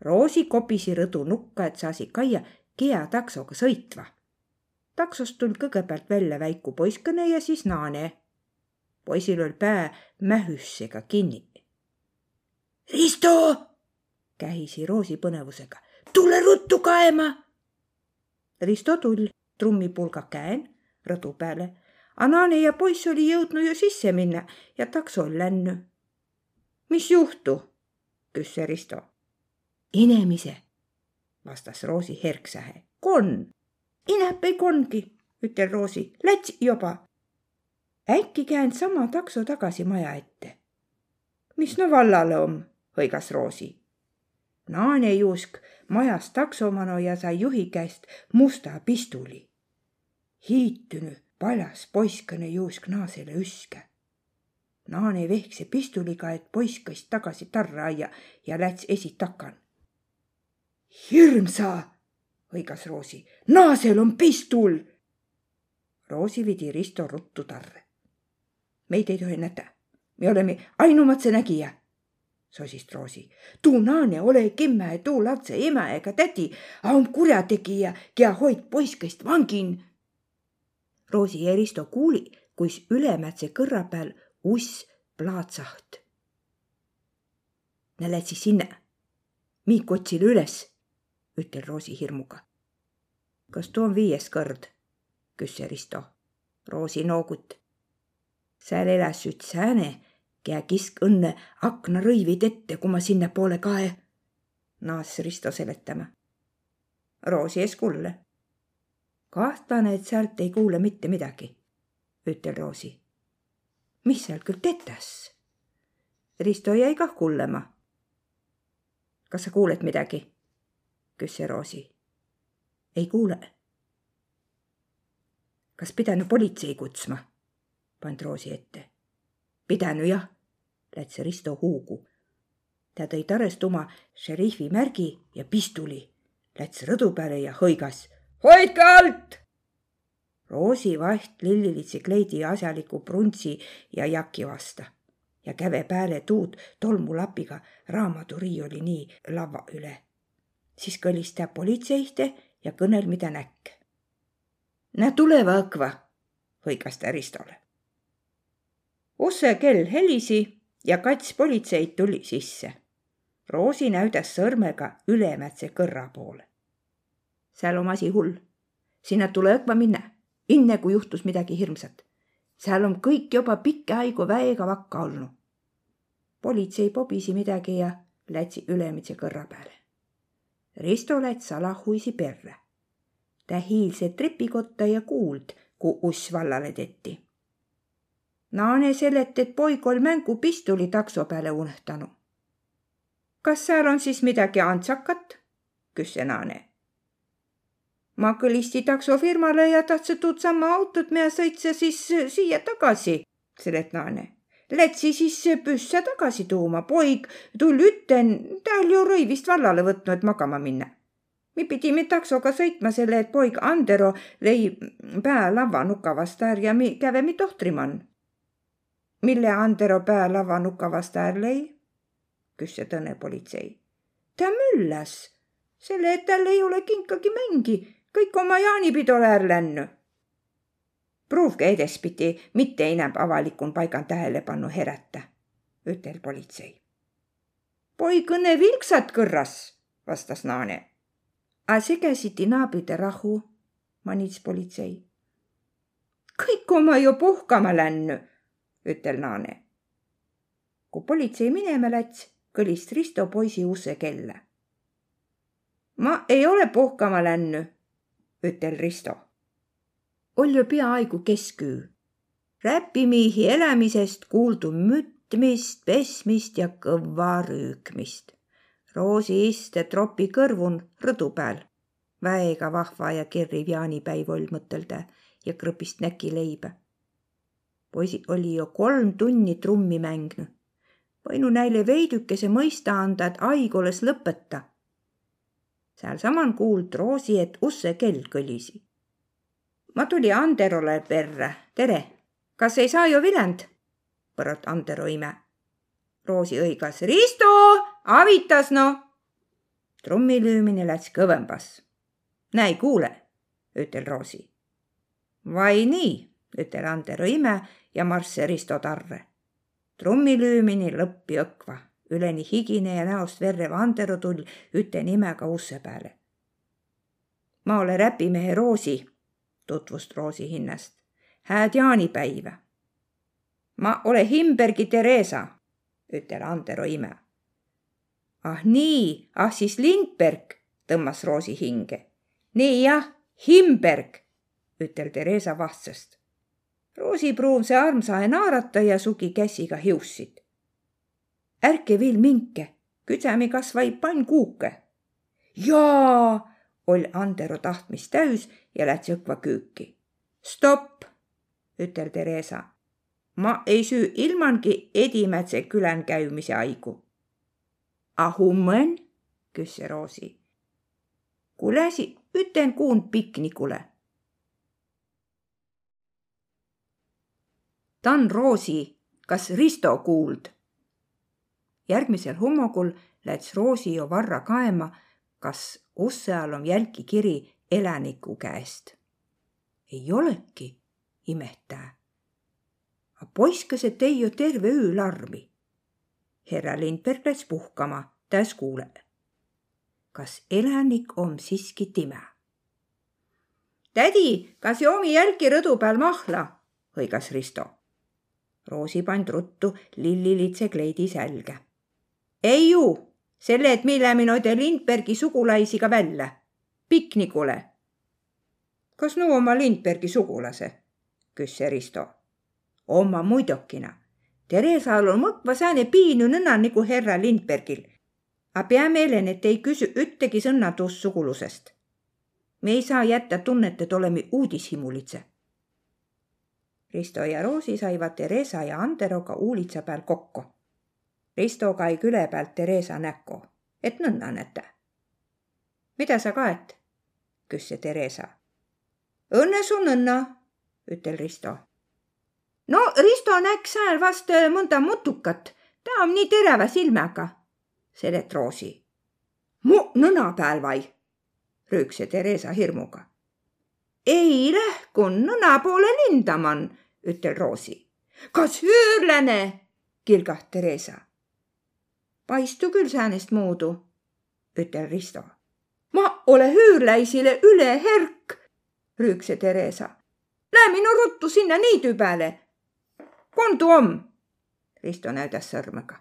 Roosi kopisi rõdu nukka, et saasi kaia kea taksoga sõitva. taksost tuld kõigepealt välja väiku poiskõne ja siis naane. Poisil oli pää mähüssega kinni. Risto, kähisi Roosi põnevusega, tule ruttu kaema Risto tull trummipulga käen rõdu peale. Anani ja poiss oli jõudnud ju sisse minna ja takso lännu. mis juhtu? küsis Risto. inemise, vastas Roosi herksähe. konn. inäp ei konngi, ütel Roosi, läts juba. Äkki käinud sama takso tagasi maja ette. mis no vallale om, hõigas Roosi Naane juusk majas taksomano ja sai juhi käest musta pistuli. hiitünü paljas poiskõne juusk naasele üske. Naane vehkse pistuliga, et poiss kõist tagasi tarraaia ja läts esitakan. hirmsa, hõigas Roosi, naasel on pistul. Roosi vidi Risto ruttu tarre. Meid ei tohi näta, me oleme ainumatse nägija sosis Roosi. tuu naane ole kimme tuu lapse ema ega tädi, a on kurjategija, kea hoid poiskest vangin. Roosi ja Risto kuuli, kuis Ülemätse kõrra peal uss plaatsaht. Nad lätsid sinna. Miik otsile üles, ütel Roosi hirmuga. kas too on viies kord? küsis Risto. Roosi noogut. Seal elas üks sääne Kää kisk õnne aknarõivid ette, kui ma sinnapoole kae. naas Risto seletama. Roosi ees kulle. kahtlane, et sealt ei kuule mitte midagi, ütel Roosi. mis seal küll tetas? Risto jäi kah kullema. kas sa kuuled midagi? küsis Roosi. ei kuule. kas pidanud politsei kutsma? Pand Roosi ette. pidanud jah läts Risto huugu. ta tõi tarest oma šerifi märgi ja pistuli, läts rõdu peale ja hõigas. hoidke alt! Roosi vaht lillilitsi kleidi asjaliku pruntsi ja jaki vasta ja käve pääle tuud tolmulapiga raamaturiiuli nii lava üle. siis kõlis ta politseiste ja kõnel, mida näkk. Nä tuleva õkva, hõigas ta Ristole. Usse kell helisi ja kats politseid tuli sisse. Roosi näüdas sõrmega Ülemätse kõrra poole. seal on asi hull. sinna tule õkva minna, enne kui juhtus midagi hirmsat. seal on kõik juba pikka aigu väega vakka olnud. politsei pobisi midagi ja lätsi Ülemätse kõrra peale. Risto läts salahuisi perre. ta hiilse trepikotta ja kuuld, kui uss vallale tehti Naane selet, et poig ol mängupistoli takso peale unõhtanu. kas seal on siis midagi antsakat? küsis Naane. ma kõlisti taksofirmale ja tahtsin tuud sama autot, mida sõitsa siis siia tagasi, selet naane. Lätsi siis püssä tagasi tuuma, poig tull üten, ta oli ju rõivist vallale võtnud, magama minna. me pidime taksoga sõitma selle, et poig Andero lõi pää lavanuka vastu ära ja me kävemi tohtrimann. Mille Andero pää lavanuka vastu ära lõi? küsis Tõne politsei. ta müllas, selle, et tal ei ole kinkagi mängi, kõik oma jaanipidole ära läinud pruuvge edespidi mitte enam avalikul paigal tähelepanu heräta, ütel politsei. poig õnne vilksat kõrras, vastas naane. A see käsiti naabrite rahu, manits politsei. kõik oma ju puhkama läinud, ütel naane. kui politsei minema läts, kõlis Risto poisi use kella. ma ei ole puhkama läinud, ütel Risto oli peaaegu kesköö. räpimihi elamisest kuuldu mütmist, pesmist ja kõva rüükmist. Roosi iste tropi kõrvun rõdu peal. väega vahva ja kirriv jaanipäiv oll mõtelda ja krõpist näki leiba. Poisid oli ju kolm tunni trummi mängnud. võinu näile veidükese mõista anda, et haig olles lõpeta. sealsamal kuuld Roosi, et usse kell kõlisi ma tuli Anderole perre. tere, kas ei saa ju viljand? põrot Andero ime. Roosi õigas. Risto, avitas no. trummi löömine läks kõvembas. näi, kuule, ütel Roosi. vai nii, ütel Andero ime ja marsse Risto tarre. trummi löömine lõppi õkva, üleni higine ja näost verrev Andero tull üte nimega usse peale. ma olen räpimehe Roosi tutvust Roosi hinnast. hääd jaanipäiva. ma ole Himbergi Theresa, ütel Andero ime. ah nii, ah siis Lindberg, tõmbas Roosi hinge. nii jah, Himberg, ütel Theresa vahtsast. Roosi pruun see armsae naarata ja sugi käsiga hiussid. ärke viil minke, küdsemi kas vaid pannkuuke. jaa oll Andero tahtmist täis ja läts õkva küüki. stopp, ütel Theresa. ma ei süü ilmangi edimätse külän käimise aigu. A hummen, küsis Roosi. kuulesi, üten kuun piknikule. Tan Roosi, kas Risto kuuld? järgmisel hommikul läks Roosi ju varra kaema kas usse all on jälki kiri elaniku käest. ei olegi, imetaja. A poiskesed tei ju terve öö larmi. härra Lindberg läks puhkama, täis kuuleb. kas elanik on siiski time? tädi, kas joomi jälki rõdu peal mahla? hõigas Risto. Roosi pand ruttu lillilitse kleidi selga. ei ju selle, et me läheme noide Lindbergi sugulaisiga välja, piknikule. kas no oma Lindbergi sugulase? küsis Risto. oma muidokina. Theresal on mõkva sääne piinu nõnna nagu härra Lindbergil. A pea meelen, et ei küsi ühtegi sõna tuust sugulusest. me ei saa jätta tunnet, et oleme uudishimulitse. Risto ja Roosi saivad Theresa ja Anderoga uulitsa peal kokku Risto kai küle pealt Theresa näkku, et nõnda näete. mida sa kaet? küsis Theresa. õnne su nõnna, ütel Risto. no Risto näks seal vast äh, mõnda mutukat, ta on nii terava silmaga, selet Roosi. mu nõna peal vai, röökse Theresa hirmuga. ei lähkun nõna poole lindaman, ütel Roosi. kas üürlane? kilgah Theresa paistu küll säänest moodu, ütel Risto. ma ole hüürläisile üle herk, rüükse Theresa. Lähme no ruttu sinna niidu peale. kondu om? Risto näidas sõrmega.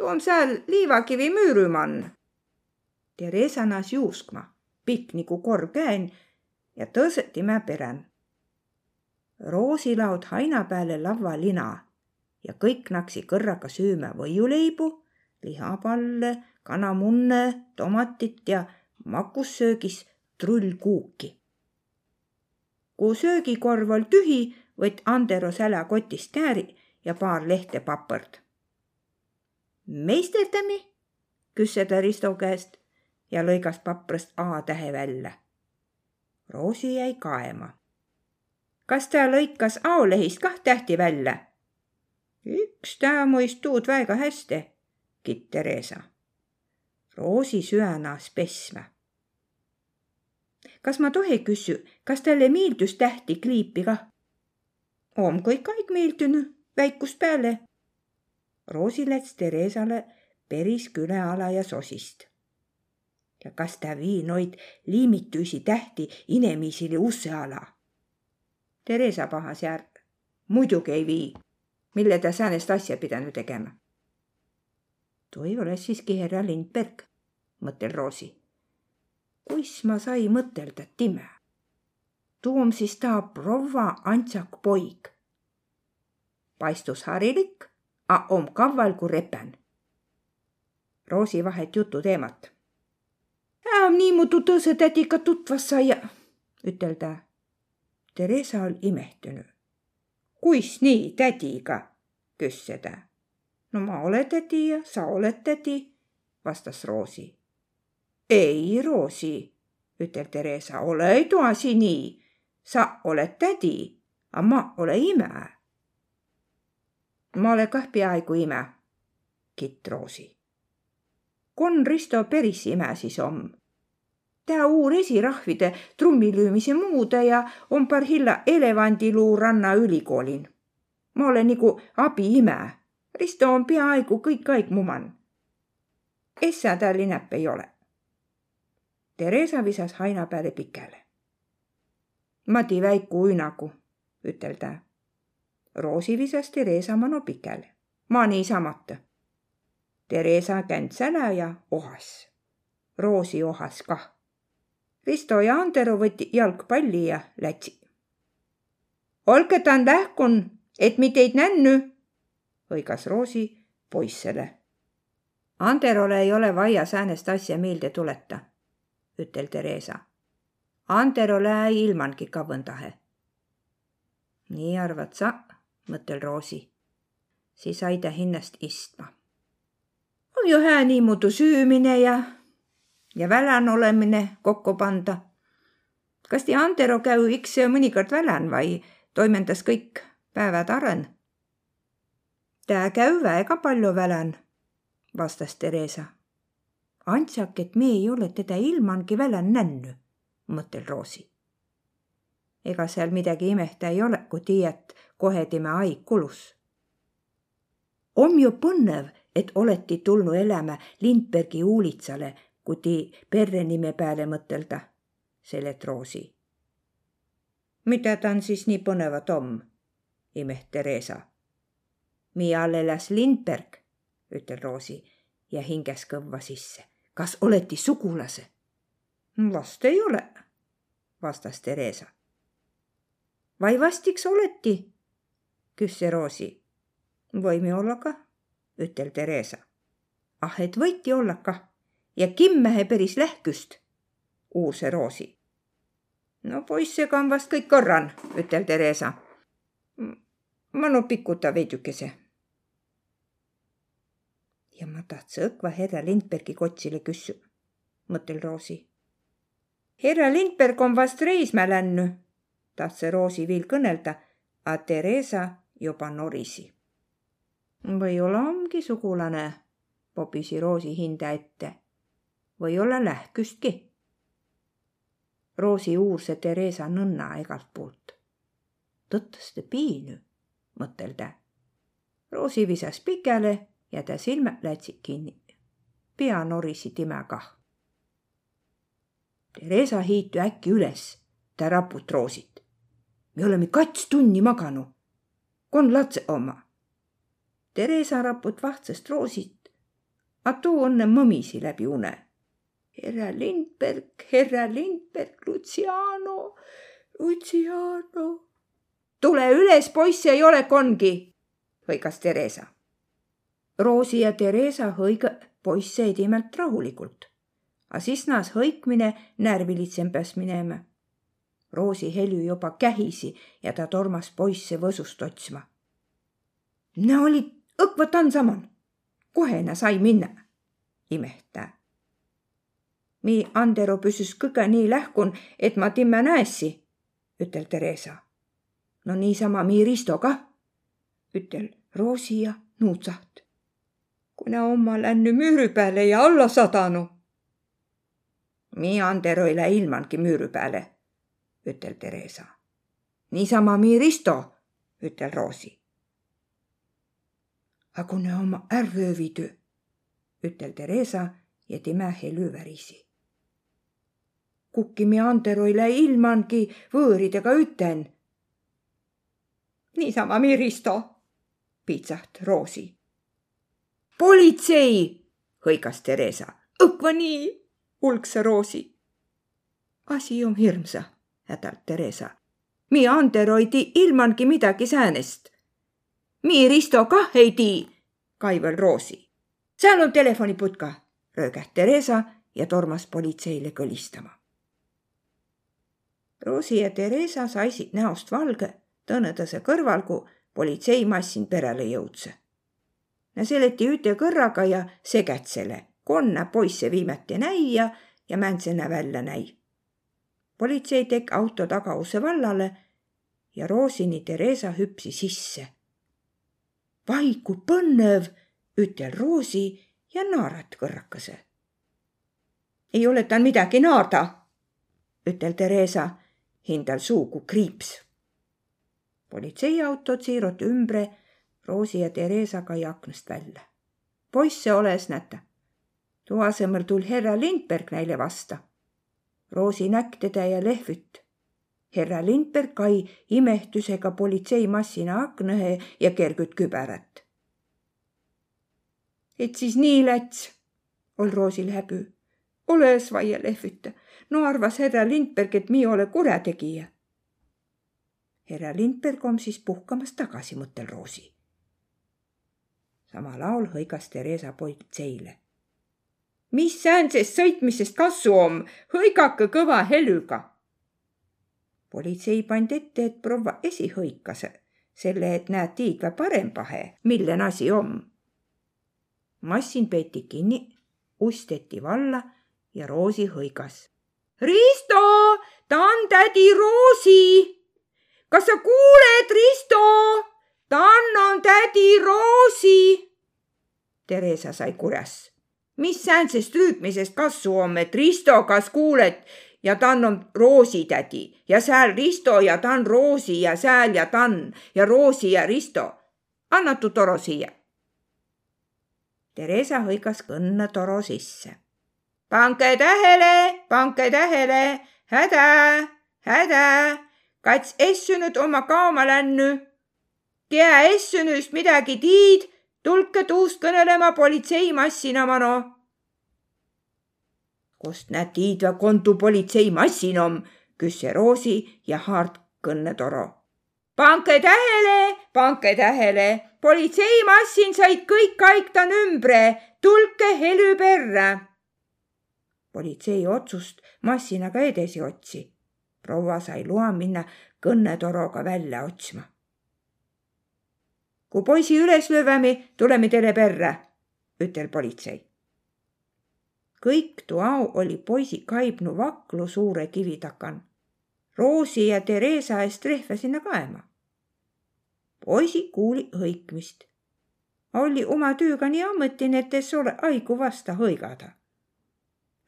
on seal liivakivi müürümann. Theresa nas juuskma, pikk nagu korv käen ja tõseti mä perem. Roosilaud haina peale lavvalina ja kõik naksi kõrraga sööma võiuleibu lihapalle, kanamunne, tomatit ja makussöögis trullkuuki. kui söögikorv oli tühi, võtt Andero säla kotist kääri ja paar lehte papõrd. meisterdami, küsis ta Risto käest ja lõigas paprast A-tähe välja. Roosi jäi kaema. Kas ta lõikas A-lehist kah tähti välja? üks ta mõist tuud väga hästi, kitt Theresa. Roosi süänas pesma. kas ma tohi küssü, kas talle meeldus tähti kliipi kah? om kõik aeg meeldünud, väikust peale. Roosi läts Theresale päris küleala ja sosist ja kas ta vii noid liimituisi tähti inemisile usse ala. Theresa pahas järg. muidugi ei vii, mille ta säänest asja pidanud tegema. too ei ole siiski härra Lindberg, mõttel Roosi. kuis ma sai mõtelda time? too on siis ta proua Antsak poig. paistus harilik, a om kavval kui repen. Roosi vahet jutu teemat niimoodi tõse tädiga tutvas saia, ütel ta. Theresa oli imehtunud. kuis nii tädiga, küsis ta. no ma olen tädi ja sa oled tädi, vastas Roosi. ei, Roosi, ütel Theresa, ole toasi nii. sa oled tädi, aga ma olen ime. ma olen kah peaaegu ime, kitt Roosi. kon Risto päris ime siis on Tää uur esirahvide trummilüümise muude ja on parhilla elevandiluu ranna ülikoolin. ma olen nagu abiime. Risto on peaaegu kõik aeg muman. Essa tal inäpp ei ole. Theresa visas haina peale pikele. Madi väiku uinagu, ütel ta. Roosi visas Theresa mano pikele. ma niisamata. Theresa känds ära ja ohas. Roosi ohas kah Risto ja Antero võtti jalgpalli ja lätsi. olge ta lähkun, et mi teid nännu, hõigas Roosi poissele. Anderole ei ole vaja säänest asja meelde tuleta, ütel Theresa. Anderole ei ilmangi kavõndahe. nii arvad sa, mõttel Roosi. siis sai ta hinnast istma. on ju hää niimoodi süümine ja ja välän olemine kokku panda. kas ti Antero käü iks mõnikord välän vai toimendas kõik päevad aren? Tää käü väga palju välän, vastas Theresa. Antsak, et me ei ole teda ilmangi välän nännu, mõttel Roosi. ega seal midagi imehta ei ole, kui tiiät, kohe tema aig kulus. on ju põnev, et oleti tulnud elämä Lindbergi uulitsale kuti perrenime peale mõtelda, selet Roosi. mida ta on siis nii põnevat om, imeht Theresa. mi all elas Lindberg, ütel Roosi ja hinges kõvva sisse. kas oleti sugulase? vast ei ole, vastas Theresa. vai vastiks oleti? küsis Roosi. võime olla kah, ütel Theresa. ah, et võiti olla kah ja kimmehe päris lähküst, uurse Roosi. no poissega on vast kõik korran, ütel Theresa. ma no pikuta veidükese. ja ma tahtsin õkva härra Lindbergi kotsile küssa, mõttel Roosi. härra Lindberg on vast reisma lännu, tahtsin Roosi viil kõnelda, a Theresa juba norisi. või-olla ongi sugulane, popisi Roosi hinde ette või olla lähküstki. Roosi uurse Theresa nõnna igalt poolt. tõttaste piinü, mõttel ta. Roosi visas pikele ja ta silmad lätsid kinni. pea norisi time kah. Theresa hiitu äkki üles, ta raput Roosit. me oleme kats tunni maganud. kon lapse oma. Theresa raput vahtsast Roosit, a too õnne mõmisi läbi une härra Lindberg, härra Lindberg, Luciano, Luciano. tule üles, poiss ei ole kongi, hõigas Theresa. Roosi ja Theresa hõiga poisse edimelt rahulikult. a siis naas hõikmine närvilitsembäs minema. Roosi helü juba kähisi ja ta tormas poisse võsust otsma. Nä olid õkva tansaman, kohe nä sai minna, imehtää. Mi Andero püsüs kõige nii lähkun, et ma timme näessi, ütel Theresa. no niisama mi Risto kah, ütel Roosi ja nuutsaht. kui nä oma lännu müüri peale ja alla sadanu. mi Andero ei lähe ilmangi müüri peale, ütel Theresa. niisama mi Risto, ütel Roosi. aga kui nä oma ärröövidü, ütel Theresa ja timä helü värisi kukkimi Anderoile ilmangi võõridega üten. niisama Miristo, piitsaht Roosi. politsei, hõigas Theresa. õkva nii, ulgsa Roosi. asi on hirmsa, hädalt Theresa. mi Andero ei tii ilmangi midagi säänest. mi Risto kah ei tii, kaevel Roosi. seal on telefoniputka, röögah Theresa ja tormas politseile kõlistama Roosi ja Theresa saisid näost valge tõnõdõse kõrval, kui politseimassin perele jõudse. Nä seleti üte kõrraga ja sekätsele, konna poisse viimati näia ja mändsena välja näi. politsei tek auto tagause vallale ja Roosini Theresa hüpsi sisse. vai kui põnev, ütel Roosi ja naarat kõrrakese. ei ole tal midagi naarda, ütel Theresa hindal suugu kriips. politseiauto siirut ümbre Roosi ja Theresaga ja aknast välja. poisse oles näta. tuu asemel tul härra Lindberg neile vasta. Roosi näkk teda ja lehvüt. härra Lindberg kai imehtusega politseimassina aknõhe ja kergüt küberat. et siis nii läts, ol Roosil häbi. oles vaia lehvüta no arvas härra Lindberg, et mi ole kurjategija. härra Lindberg on siis puhkamas tagasi mõttelroosi. sama laul hõigas Theresa politseile. mis säänsest sõitmisest kasu on, hõigake kõva helüga. politsei pandi ette, et proua esihõikas selle, et näed tiidva parem pahe, milline asi on. massin peeti kinni, usteti valla ja Roosi hõigas Risto, ta on tädi Roosi. kas sa kuuled, Risto? Tann on tädi Roosi. Theresa sai kurjas. mis säänsest rüütmisest kasu on, et Risto, kas kuuled ja Tann on Roosi tädi ja sääl Risto ja Tann Roosi ja sääl ja Tann ja Roosi ja Risto. anna tu toro siia. Theresa hõigas kõnna toro sisse pange tähele, pange tähele, häda, häda, kats essunud oma kaoma lännu. tea essunust midagi tiid, tulge tuust kõnelema politseimassina mano. kust näed tiidva kontu politseimassin om, küsse Roosi ja Haart kõnnetoro. pange tähele, pange tähele, politseimassin said kõik aitan ümbre, tulge helü perre politsei otsust massinaga edasi otsi. proua sai loa minna kõnnetoroga välja otsima. kui poisi üles lööme, tuleme teile perre, ütel politsei. kõik tuau oli poisi kaibnu vaklu suure kivi takan. Roosi ja Theresa eest rehve sinna kaema. poisi kuuli hõikmist. oli oma tööga nii ametine, et es ole aigu vasta hõigada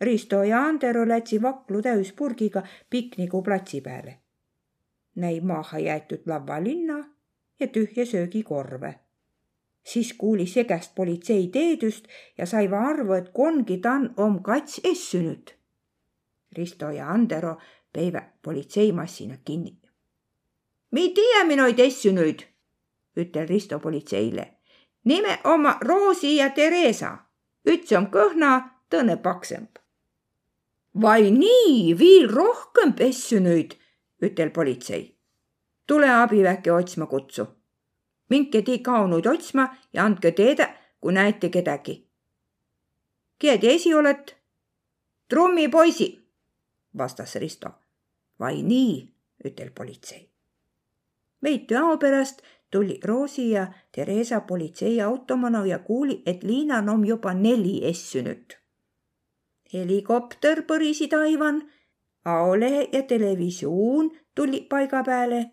Risto ja Andero lätsi vaklu täispurgiga piknikuplatsi peale. näi maha jäetud lavalinna ja tühja söögikorve. siis kuuli segast politsei teedust ja sai arvu, et kongi tan om kats essünud. Risto ja Andero peive politseimassina kinni. mi tiiä minoid essünuid, ütel Risto politseile. nime oma Roosi ja Theresa. üks on kõhna, tõne paksemb vai nii, viil rohkem pessunuid, ütel politsei. tule abiväkke otsma kutsu. minke tii kaunuid otsma ja andke teada, kui näete kedagi. keda te esi olete? trummipoisi, vastas Risto. vai nii, ütel politsei. veidi aja pärast tuli Roosi ja Theresa politseiautomano ja kuuli, et Liinan on juba neli essünut. Helikopter põrisi taivan, aolehe ja televisioon tuli paiga peale.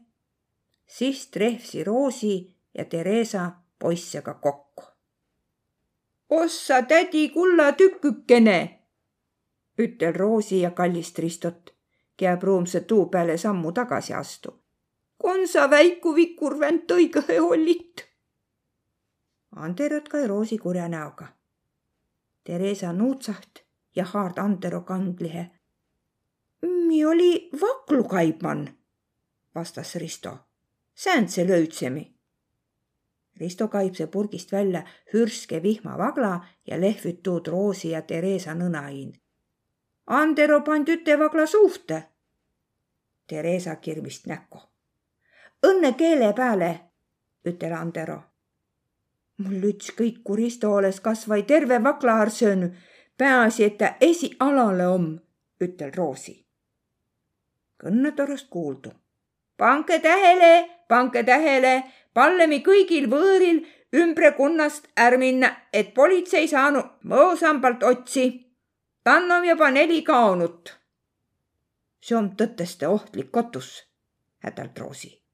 siis trehvsi Roosi ja Theresa poissega kokku. ossa tädi kulla tükükene, ütel Roosi ja kallist Ristot, käib rõõmsa tuu peale sammu tagasi astu konsa väiku vikur vänt õigõhe ollit. Anderot kai Roosi kurja näoga. Theresa nuutsaht ja haard Andero kanglihe. mi oli vaklu kaibman, vastas Risto. sääntse löydsemi. Risto kaibse purgist välja hürske vihmavagla ja lehvüt tuud Roosi ja Theresa nõnain. Andero pand üte vagla suhte. Theresa kirmist näkku õnne keele peale, ütel Andero. mul ükskõik, kui Risto oleks kas või terve vaklaar söönud, peaasi, et ta esialale om, ütel Roosi. kõnnetorust kuuldu. pange tähele, pange tähele, pallemi kõigil võõril ümbre kunnast är minna, et politsei saanud mõosambalt otsi. tann on juba neli kaonut. see on tõteste ohtlik kotus, hädalt Roosi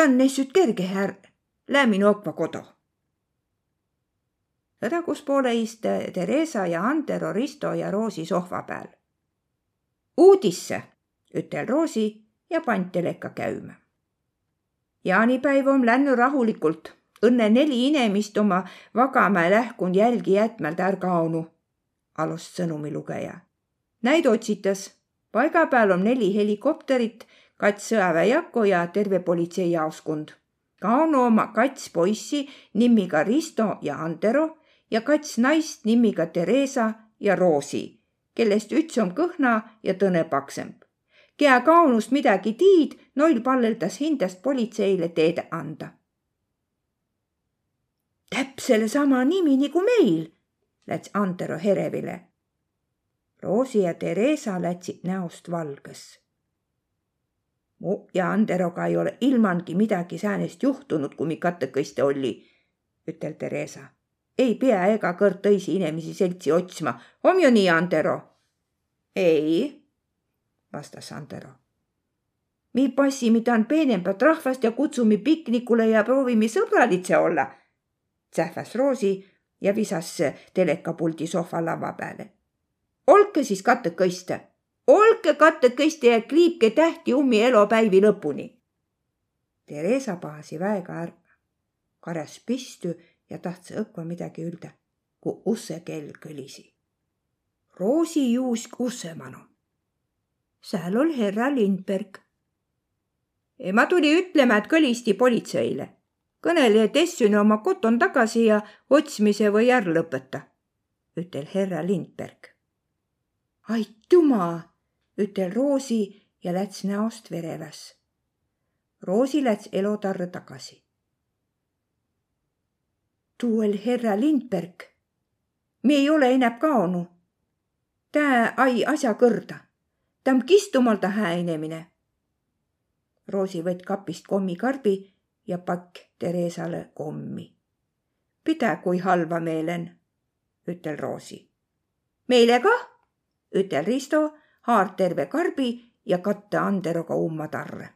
ta on neist kerge här, lähe minu õkva kodu. Õdakuspoole iste Theresa ja Antero, Risto ja Roosi sohva peal. uudisse, ütel Roosi ja pand teleka käima. jaanipäiv on läinud rahulikult, õnne neli inemist oma Vagamäe lähkund jälgi jätmelt är kaonu, alust sõnumi lugeja. Näid otsitas, paiga peal on neli helikopterit kats sõjaväejako ja terve politseijaoskond. Kauno oma kats poissi nimiga Risto ja Antero ja kats naist nimiga Theresa ja Roosi, kellest üks on kõhna ja tõne paksemb. kea Kaunust midagi tiid, noil palleldas hindest politseile teede anda. täpsele sama nimi nagu meil, läts Antero Herevile. Roosi ja Theresa lätsid näost valges mu ja Anderoga ei ole ilmangi midagi säänest juhtunud, kui mi katekõiste olli, ütel Theresa. Ei pea ega kõrd tõisi inimesi seltsi otsima, on ju nii, Andero? ei, vastas Andero. mi passime tahan peenempat rahvast ja kutsume piknikule ja proovime sõbralitse olla, sähvas Roosi ja visas telekapuldi sohva lava peale. olge siis katekõiste olge katekõiste ja kliipke tähti ummi elopäivi lõpuni. Theresa pahasi väega ära, karjas pistü ja tahtsi õkva midagi öelda, kui ussekell kõlisi. Roosi juusk ussemanu. seal oli härra Lindberg. ma tuli ütlema, et kõlisti politseile. kõneleja Tessüne oma koton tagasi ja otsimise või ära lõpeta, ütel härra Lindberg. aitüma ütel Roosi ja läts näost vereväs. Roosi läts elotarre tagasi. Tuu oli herra Lindberg. me ei ole enam kaonu. Tää ai asja kõrda. ta on kistumalda hää inimene. Roosi võtt kapist kommikarbi ja pakk Theresale kommi. pida, kui halva meelen, ütel Roosi. meile kah, ütel Risto haart terve karbi ja katte Anderoga ummatarre.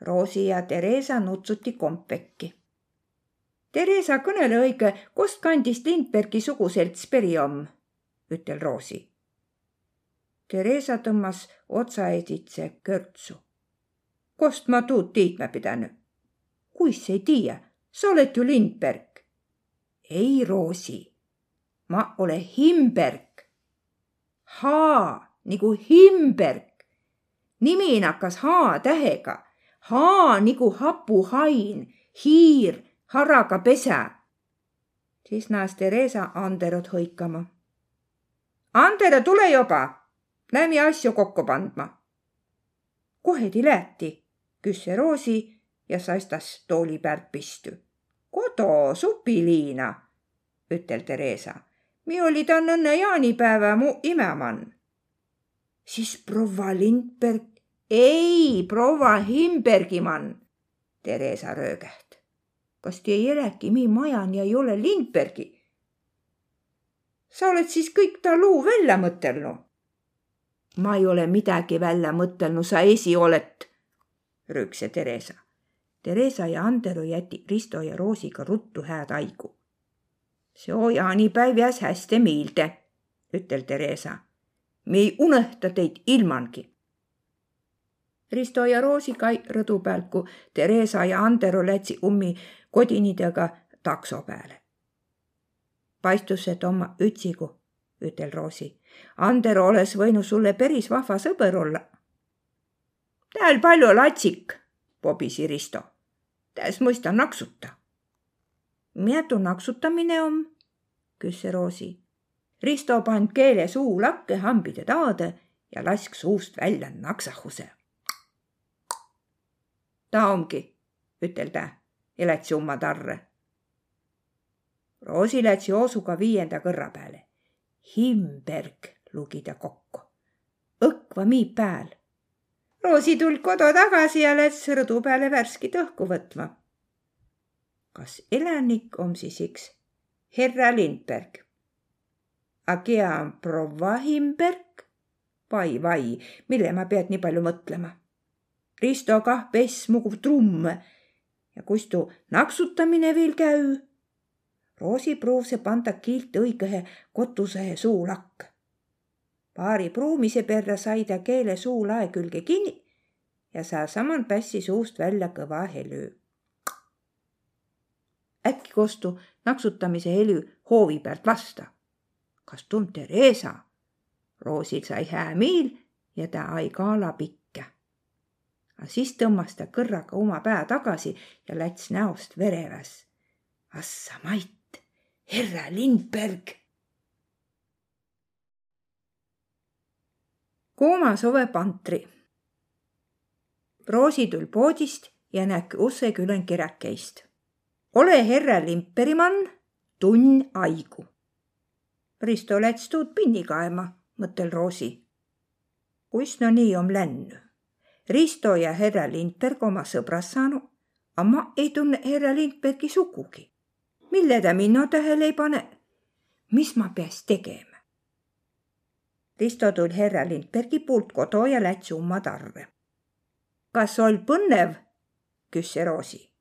Roosi ja Theresa nutsuti kompvekki. Theresa kõnele õige, kust kandist Lindbergi suguselts peri om, ütel Roosi. Theresa tõmbas otsaeditse körtsu. kust ma tuud tiidma pidanud? kuis ei tiia, sa oled ju Lindberg. ei, Roosi, ma olen Himberg. haa nagu Himberg. nimi nakkas H-tähega. H nagu hapuhain, hiir, haraga pesä. siis näes Theresa Anderot hõikama. Andere, tule juba, lähme asju kokku pandma. kohe ti läheti, küsis Roosi ja saistas tooli pealt pistü. kodu supiliina, ütel Theresa. mi oli tan õnne jaanipäevä mu imemann. siis proua Lindberg, ei, proua Himbergimann, Theresa röögeht. Kas te ei elegi mi majan ja ei ole Lindbergi? sa oled siis kõik ta luu välja mõtelnud? ma ei ole midagi välja mõtelnud, sa esi oled, rööks see Theresa. Theresa ja Andero jäti Risto ja Roosiga ruttu hääd haigu see jaanipäiv jääs hästi meelde, ütel Theresa. me ei unõhta teid ilmangi. Risto ja Roosi kai rõdu peal, kui Theresa ja Andero lätsi ummi kodinidega takso peale. paistus, et oma ütsigu, ütel Roosi. Andero oleks võinud sulle päris vahva sõber olla. tähel palju latsik, pobisi Risto. täis mõista naksuta mitu naksutamine on? küsis Roosi. Risto pand keele suu lakke hambide taade ja lask suust välja naksahuse. ta ongi, ütel ta ja läts umma tarre. Roosi läts joosuga viienda kõrra peale. Himberg lugi ta kokku. õkva miib pääl. Roosi tuld kodu tagasi ja läts rõdu peale värskit õhku võtma kas elanik on siis üks herra Lindberg? Aga on proua Himberg? vai, vai, mille ma pead nii palju mõtlema? Risto kah pess muguv trumm ja kus tuu naksutamine veel käü? Roosi pruuvse panda kiilt õige kotusehe suulakk. paari pruumise perre sai ta keele suu lae külge kinni ja sealsamal pässi suust välja kõva helü äkki kostu naksutamise helü hoovi pealt vasta. kas tund Theresa? Roosil sai hää miil ja ta ai kaala pikke. Aga siis tõmbas ta kõrraga oma pää tagasi ja läts näost vereväs. Assa Mait, herra Lindberg. Koomas ove pantri. Roosi tul poodist ja näkk usse külen kiräkeist ole herra Limperimann, tunn aigu. Risto läts tuud pinni kaema, mõttel Roosi. kuis no nii om lännu. Risto ja herra Lindberg oma sõbras saanud, a ma ei tunne herra Lindbergi sugugi. mille ta minu tähele ei pane? mis ma peaks tegema? Risto tuli herra Lindbergi poolt kodu ja läts umma tarve. kas ol põnev? küsis Roosi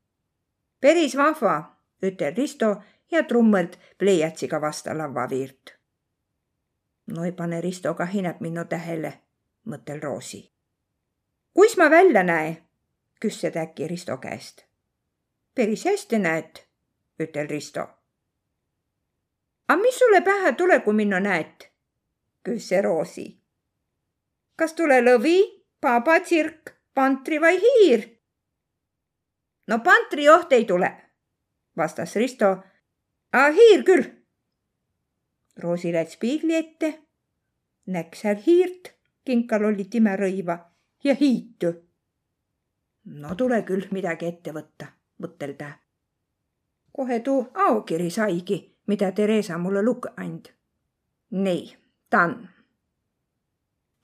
päris vahva, ütel Risto ja trummelt pleiatsiga vasta lavaviirt. no ei pane Risto ka hineb minu tähele, mõttel Roosi. Kuis ma välja näe? küsis äkki Risto käest. päris hästi näed, ütel Risto. aga mis sulle pähe tule, kui minna näed? küsis Roosi. kas tule lõvi, paba, tsirk, pantri vai hiir? no pantrioht ei tule, vastas Risto. aga hiir küll. Roosi läks piigli ette, näks seal hiirt, kinkal oli timerõiva ja hiitu. no tule küll midagi ette võtta, mõttel ta. kohe tuu aokiri saigi, mida Theresa mulle luge and. nii, Tann.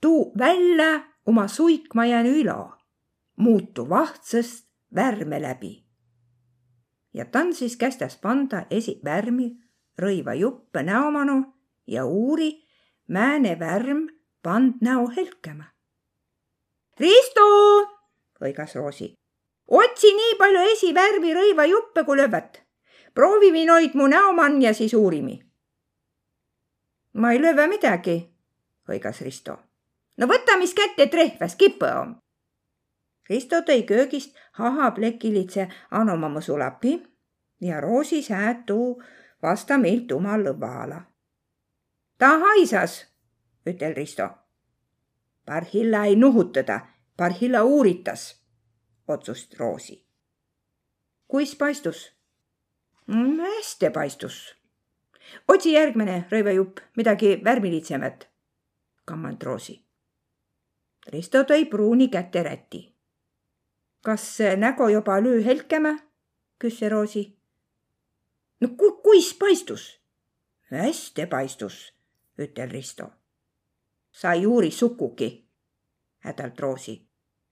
tuu välja oma suikma jäänu ilo, muutu vahtsõst värme läbi. ja Tan siis kästas panda esi värmi rõiva juppe näomanu ja uuri, määne värm pand näo helkema. Risto, hõigas Roosi, otsi nii palju esivärvi rõiva juppe, kui löövad. proovime noid mu näomann ja siis uurimi. ma ei lööva midagi, hõigas Risto. no võta, mis kätte trehvas kipõ on. Risto tõi köögist hahaplekilitse anomama sulapi ja Roosi säätu vasta meilt uma lõvala. ta haisas, ütel Risto. Parhilla ei nuhutada, Parhilla uuritas, otsustas Roosi. kuis paistus mm,? hästi paistus. otsi järgmine rõivajupp, midagi värvilitsemat, kammand Roosi. Risto tõi pruuni kätte räti kas nägo juba löö helkema? küsis Roosi. no ku-, kuis paistus? hästi paistus, ütel Risto. Sa ei uuri sukugi, hädalt Roosi.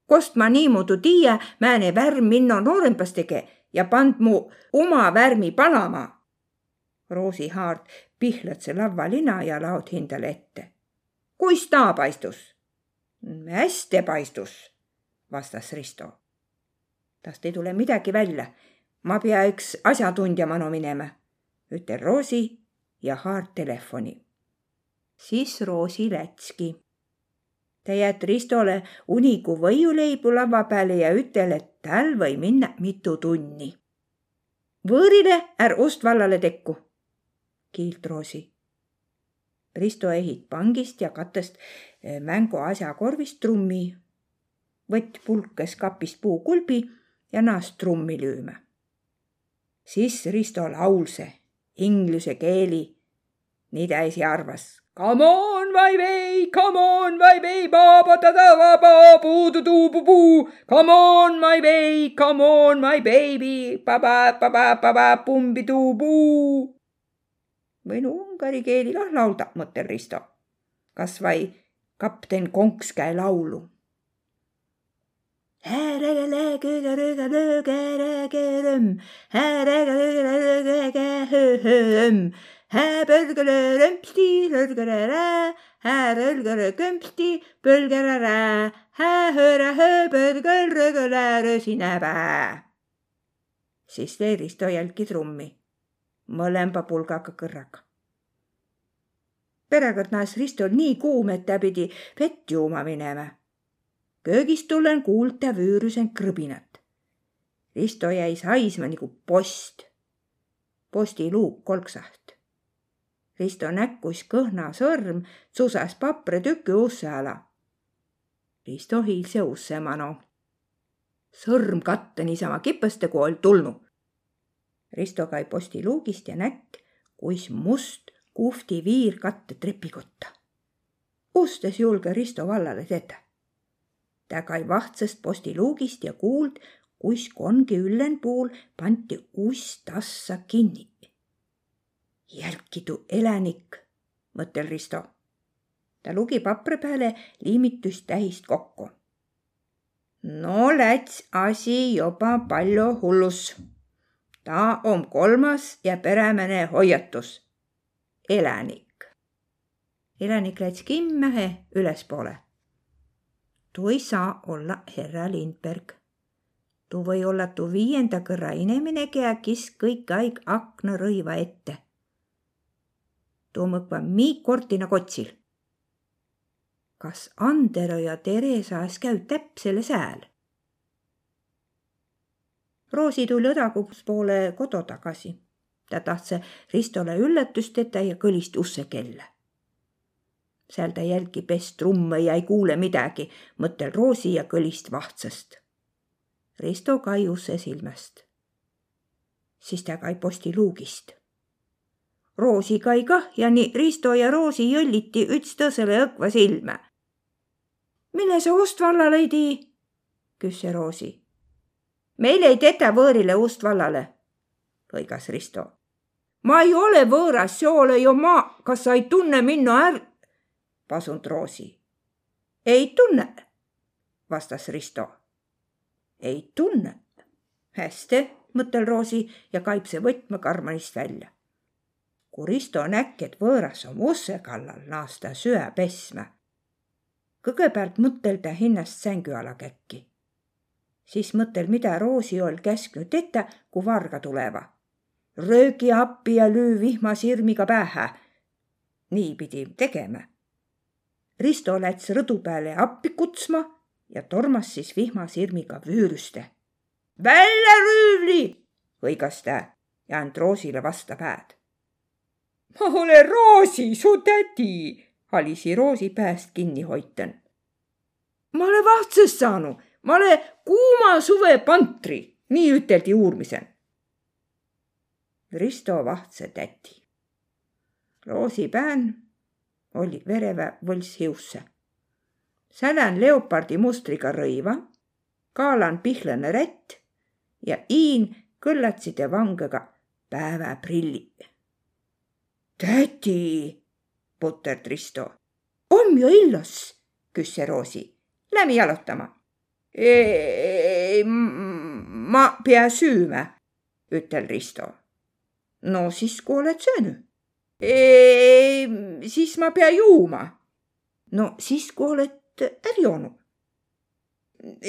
kost ma niimoodi tiia, määne värm minno noorempas tege ja pand mu oma värmi panama. Roosi haart pihlatse lavvalina ja laod hindale ette. kuis ta paistus? hästi paistus, vastas Risto. tast ei tule midagi välja. ma pea üks asjatundja manu minema, ütel Roosi ja haart telefoni. Siis Roosi lätski. ta jät Ristole uniku võiuleibu lava peale ja ütel, et tal või minna mitu tunni. võõrile är ust vallale tekku, kiilt Roosi. Risto ehit pangist ja katest eh, mänguasja korvist trummi. võtt pulkes kapist puukulbi ja naas trummi lüüma. siis Risto laulse inglise keeli. nii ta esi arvas. Come on, way, come on, my way, ba-ba da da ba ba buu du du bu bu. Come on, my way, come on, my baby, ba-ba ba-ba ba-ba pumbi du buu. võin ungari keeli kah laulda, mõttel Risto. kas või kapten Konks käe laulu Härega lägöga röga löga rägeröm, härega löga löga höhöm, häbölgele römpsti rölgele rä, härölgele kömpsti pölgele rä, hähöre höbölgel rögele rösinäpä. siis leeris ta jälgi trummi, mõlema pulgaga kõrraga. perekond näes Ristol nii kuum, et ta pidi vett juuma minema köögist tullen kuulda vüürusen krõbinat. Risto jäi saisma nagu post. postiluuk kolksaht. Risto näkkus kõhna sõrm, susas papritüki usse ala. Risto hiilse usse mano. sõrm katta niisama kipõste, kui old tulnu. Risto kai postiluugist ja näkk, kuis must kuhvti viir katte trepikotta. ustes julge Risto vallale tetä ta kai vahtsõst postiluugist ja kuuld, kuis kongi üllenpuul pandi ust tassa kinni. Jälki tuu elanik, mõttel Risto. ta lugi papri peale liimitust tähist kokku. no läts asi juba palju hullus. ta on kolmas ja peremehe hoiatus. elanik. elanik läts kimmähe ülespoole tuu ei saa olla herra Lindberg. tuu või olla tuu viienda kõrra inemine, kea kis kõik aeg aknarõiva ette. Tuu mõkva mii kortina kotsil. kas Andero ja Theresa-s käib täpsele sääl? Roosi tuli õdakups poole kodu tagasi. ta tahtse Ristole üllatust teha ja kõlist usse kella seal ta jälgi pest trumme ja ei kuule midagi, mõttel Roosi ja kõlist vahtsast. Risto kaius silmast. siis ta kai postiluugist. Roosi kai kah ja nii Risto ja Roosi jõlliti üts tõsele õkva silma. mille sa ust vallale ei tii? küsis Roosi. meil ei teda võõrile ust vallale, lõigas Risto. ma ei ole võõras, see ole ju ma, kas sa ei tunne minna är-, pasunud Roosi. ei tunne, vastas Risto. ei tunne. hästi, mõttel Roosi ja kaib see võtme karmanist välja. Kui Risto näkki, et võõras on usse kallal, naas ta süä pesma. kõigepealt mõttel ta hinnast sängu alla käkki. siis mõttel, mida Roosi oll käsknud ette, kui varga tuleva. röögi appi ja löö vihmasirmiga pähe. nii pidi tegema Risto läts rõdu peale appi kutsma ja tormas siis vihmasirmiga vüürüste. välja rüüvli, hõigas ta ja and Roosile vasta päed. Ma olen Roosi, su tädi, halisi Roosi pääst kinni hoitan. ma olen vahtsest saanud, ma olen kuuma suve pantri, nii üteldi uurmisel. Risto vahtse täti. Roosi pään oli verevä võlshiusse. sälän leopardi mustriga rõiva, kaalan pihlane rätt ja Iin kõllatside vangega päevaprillid. Tädi, puterd Risto. om ju illos, küsis Roosi. Lähme jalutama. ei, ma pea süümä, ütel Risto. no siis, kui oled söönud. ei, siis ma pea juuma. no siis, kui oled ära joonud.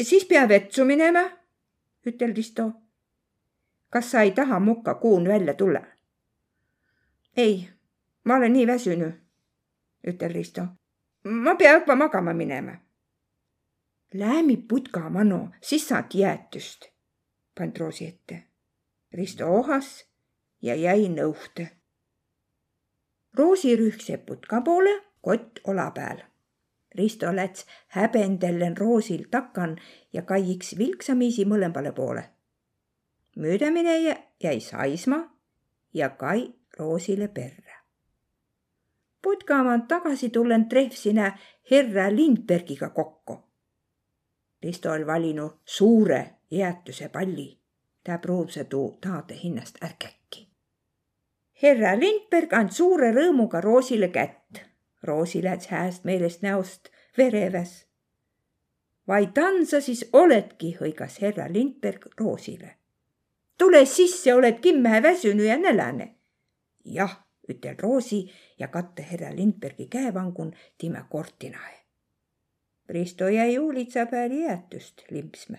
siis pea vetsu minema, ütel Risto. kas sa ei taha muka kuun välja tulla? ei, ma olen nii väsinud, ütel Risto. ma pea juba magama minema. Läämi putka, Manu, siis saad jäätust, pand Roosi ette. Risto ohas ja jäi nõuhte. Roosi rühkse putka poole, kott ola peal. Risto läts häbendellen Roosil takan ja kaiiks vilksamisi mõlemale poole. möödamine jäi saisma ja Kai Roosile perre. Putkamaalt tagasi tullen trehvsine herra Lindbergiga kokku. Risto oli valinud suure jäätuse palli. ta pruuvse tuu taade hinnast ärkäkki. herra Lindberg and suure rõõmuga Roosile kätt. Roosi läks hääst meelest näost vereväs. vaid tansa siis oledki, hõigas herra Lindberg Roosile. tule sisse, oled kimme väsünud ja näläne jah, ütel Roosi ja katte herra Lindbergi käevangun timme kortinae. Risto jäi huulitsa peal jäätust limpsma.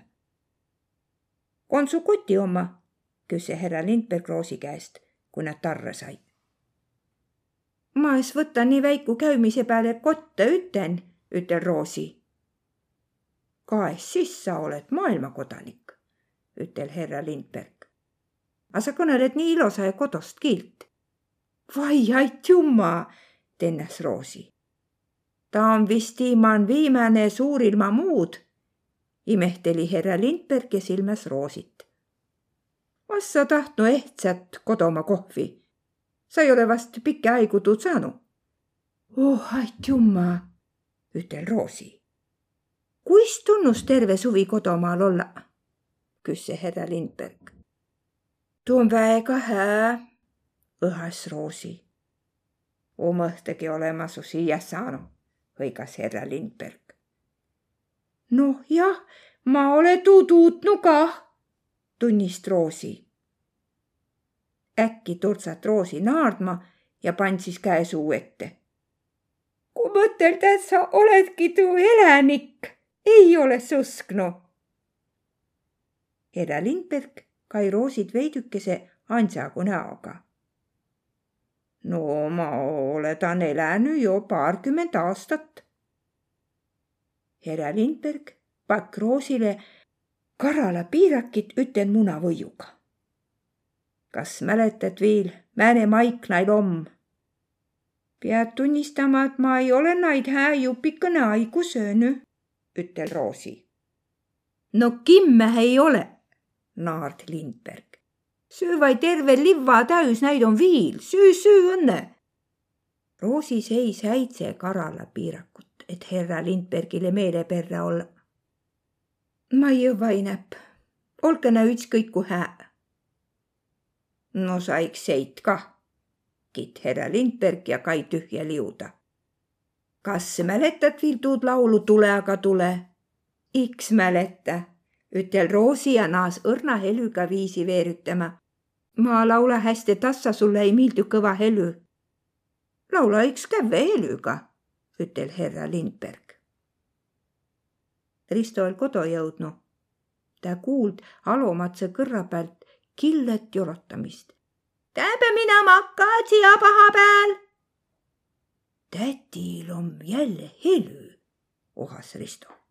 on su koti oma? küsis härra Lindberg Roosi käest, kui nad tarre said. ma es võta nii väiku käimise peale kotta üten, ütel Roosi. kaes siis sa oled maailmakodanik, ütel härra Lindberg. aga sa kõneled nii ilusa ja kodost kiilt vai aitüma, tennas Roosi. ta on vist iman viimane suur ilma muud, imehteli herra Lindberg ja silmas Roosit. kas sa tahtnu ehtsat kodoma kohvi? sa ei ole vast pikka aigu tuud saanud. oh aitüma, ütel Roosi. kuis tunnus terve suvi kodumaal olla? küsis herra Lindberg. tuu on väga hää õhas Roosi. Omõhtegi olema su siia saanud, hõigas herra Lindberg. noh, jah, ma ole tuduutnu kah, tunnist Roosi. äkki turtsat Roosi naardma ja pand siis käe suu ette. kui mõtelda, et sa oledki tuu elanik, ei ole susknu. herra Lindberg kai Roosid veidükese ansagu näoga no ma oletan elänyt jo paarkümmend aastat. Herra Lindberg pakk Roosile Karala piirakit üten munavõiuga. kas mäletad veel, määne maik nail om? pead tunnistama, et ma ei ole naid hää jupikene aigu söönud, ütel Roosi. no kimme ei ole, naard Lindberg söö vaid terve liva täis, näid on viil, süü, süü õnne. Roosi seis häitse Karala piirakut, et herra Lindbergile meele perre olla. ma ei jõua inäp, olge nä ükskõik kui hää. no saiks seit kah, kiit härra Lindberg ja Kai tühja liuda. kas mäletad veel tuud laulu Tule aga tule? iks mäleta, ütel Roosi ja naas õrna helüga viisi veerütama ma laula hästi tassa, sulle ei meeldi kõva helü. laula üks käve helüga, ütel herra Lindberg. Risto oli kodu jõudnud. ta kuuld Alomatse kõrra pealt killet jorotamist. Täbe minema hakkad siia paha peal. tätil on jälle helü, ohas Risto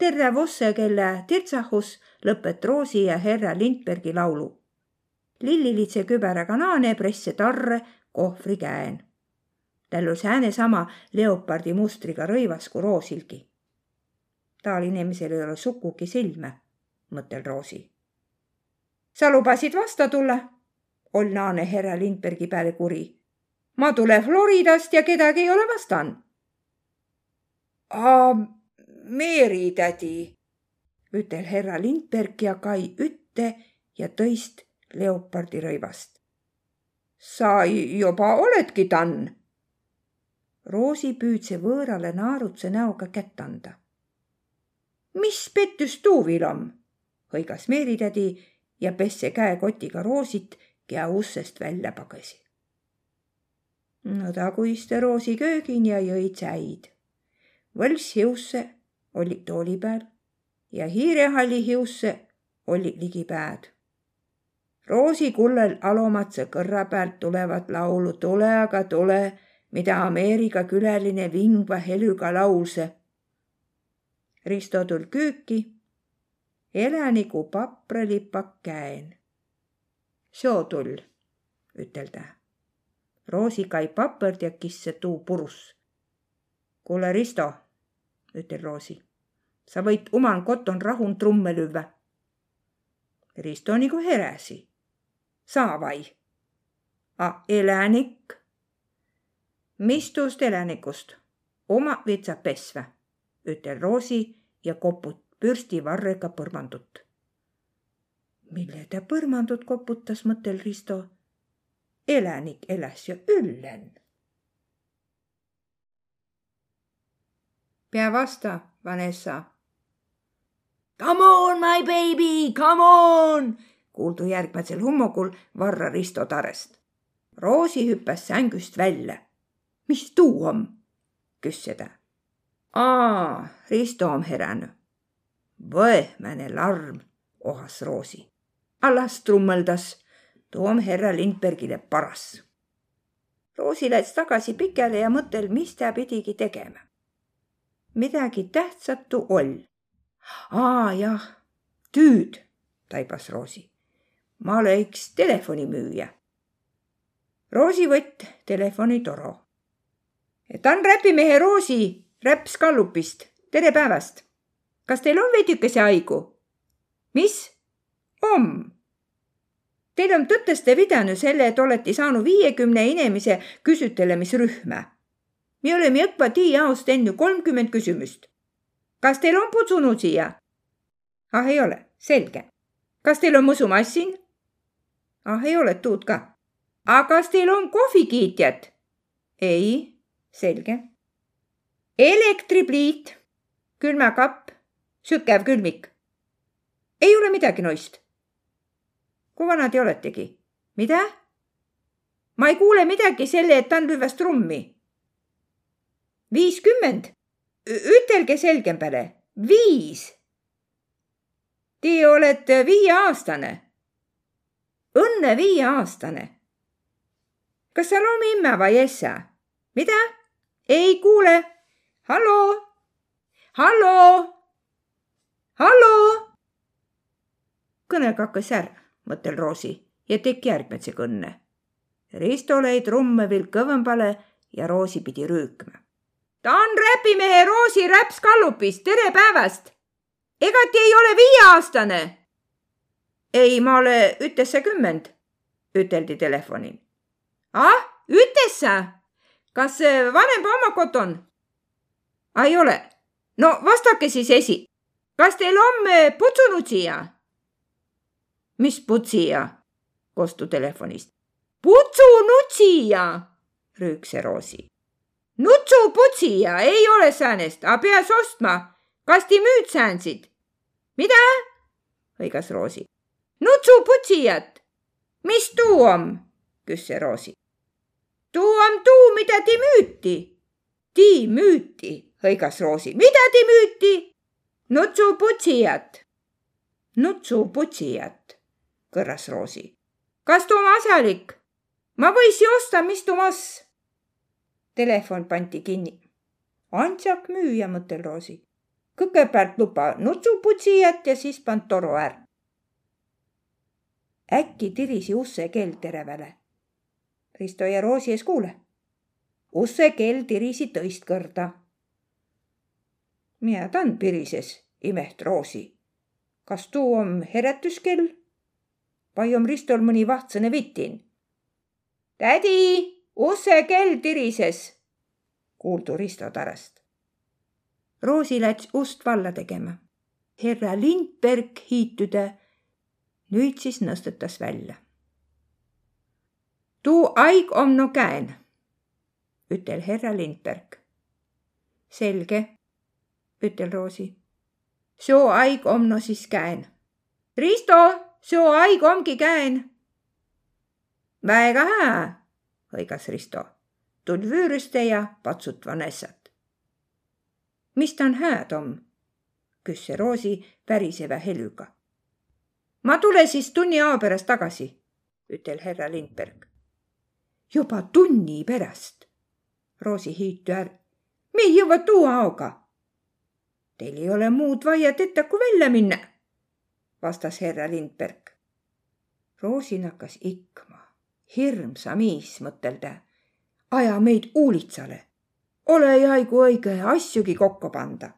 terve vosse, kelle tirtsahus lõpet Roosi ja herra Lindbergi laulu. lillilitse küberaga naane presse tarre kohvri käen. tal oli sääne sama leopardi mustriga rõivas kui Roosilgi. taal inimesel ei ole sugugi silme, mõttel Roosi. sa lubasid vasta tulla, ol naane herra Lindbergi peale kuri. ma tule Floridast ja kedagi ei ole vastanud. Meeri tädi, ütel herra Lindberg ja Kai ütte ja tõist leopardi rõivast. sa juba oledki tann. Roosi püüdse võõrale naarutse näoga kätt anda. mis pettus tuuvil on? hõigas Meeritädi ja pesse käekotiga Roosit, kea ussest välja pagasi. no ta kuiste Roosi köögin ja jõi tsäid. võlss hiusse oli tooli peal ja hiirehalli hiusse oli ligi pääd roosikullel Alomatse kõrra pealt tulevat laulu Tule aga tule, mida Ameerika külaline vingva helüga laulse. Risto tul küüki, elaniku papralipak käen. seo tull, ütel ta. Roosi kai papõrd ja kisse tuu purus. kuule, Risto, ütel Roosi, sa võid oman koton rahun trumme lüüa. Risto nagu heräsi saa vai? A elänik? mis tuust elanikust? oma vitsa pesvä, ütel Roosi ja koput pürsti varrega põrmandut. mille ta põrmandut koputas, mõttel Risto. elanik elas ju üllen. Pea vasta, Vanessa. Come on, my baby, come on kuuldu järgmisel hummogul varra Risto Tarest. Roosi hüppas sängust välja. mis tuu om? küsis ta. aa, Risto om heränü. Võehmäne larm, ohas Roosi. Allas trummeldas, tuu om herra Lindbergile paras. Roosi läks tagasi pikele ja mõttel, mis ta pidigi tegema. Midagi tähtsat tuu oll. aa jah, tüüd, taibas Roosi ma oleks telefonimüüja. roosivõtt, telefonitoro. ta on räpimehe Roosi Räps Kallupist, tere päevast. kas teil on veidikese haigu? mis? om. Teil on tõteste pidanud selle, et olete saanud viiekümne inimese küsitlemisrühma. Me oleme Jõkva tiiaost enne kolmkümmend küsimust. kas teil on putsunud siia? ah, ei ole, selge. kas teil on mõsumassin? ah, ei ole tuud ka. aga kas teil on kohvikiitjat? ei, selge. elektripliit, külmakapp, sükev külmik. ei ole midagi noist. kui vanad te oletegi? mida? ma ei kuule midagi selle, et ta on lüvas trummi. Viiskümmend. ütelge selgem peale, viis. Te olete viieaastane õnne viieaastane. kas seal on imme või essa? mida? ei kuule. hallo? hallo? hallo? kõnega hakkas ära, mõttel Roosi ja tegi järgmise kõnne. Risto lõi trumme veel kõvempale ja Roosi pidi rüükma. Ta on räpimehe Roosi Räps Kallupist, tere päevast! ega te ei ole viieaastane ei, ma ole üteksakümmend, üteldi telefonil. ah, ütessa? kas vanempa oma koton? ei ole. no vastake siis esi. kas teil on putsunud siia? mis putsija? kostu telefonist. putsunud siia, rüükse Roosi. Nutsuputsija ei ole säänest, aga peas ostma. kas te müüd säänsid? mida? hõigas Roosi nutsuputsijat. mis tuu om? küsis Roosi. tuu om tuu, mida ti müüti. Ti müüti, hõigas Roosi. mida ti müüti? nutsuputsijat. nutsuputsijat, kõrras Roosi. kas tuu on asjalik? ma võisi osta, mis tuu mas? Telefon pandi kinni. Antsak müüja, mõttel Roosi. kõigepealt luba nutsuputsijat ja siis pand toru ära äkki tirisi usse kell tereväle. Risto ja Roosi ees kuule. usse kell tirisi tõist kõrda. mina tan pirises, imeht Roosi. kas tuu om herätuskell? vai om Ristol mõni vahtsõne vitin? tädi, usse kell tirises, kuuldu Risto tarast. Roosi läts ust valla tegema. herra Lindberg hiitude nüüd siis nõstetas välja. tuu aig om no käen, ütel härra Lindberg. selge, ütel Roosi. soo aig om no siis käen. Risto, soo aig omgi käen. väga hää, hõigas Risto. tul vüüruste ja patsut Vanessat. mis ta on hääd om? küsis Roosi päriseva helüga. ma tule siis tunni ao pärast tagasi, ütel härra Lindberg juba tunni pärast. Roosi hüütu är. me ei jõua tuu aoga. Teil ei ole muud vaia tetä kui välja minna, vastas härra Lindberg. Roosin hakkas ikma. Hirmsa miis, mõttel ta. aja meid uulitsale. ole jaigu õige asjugi kokku panda.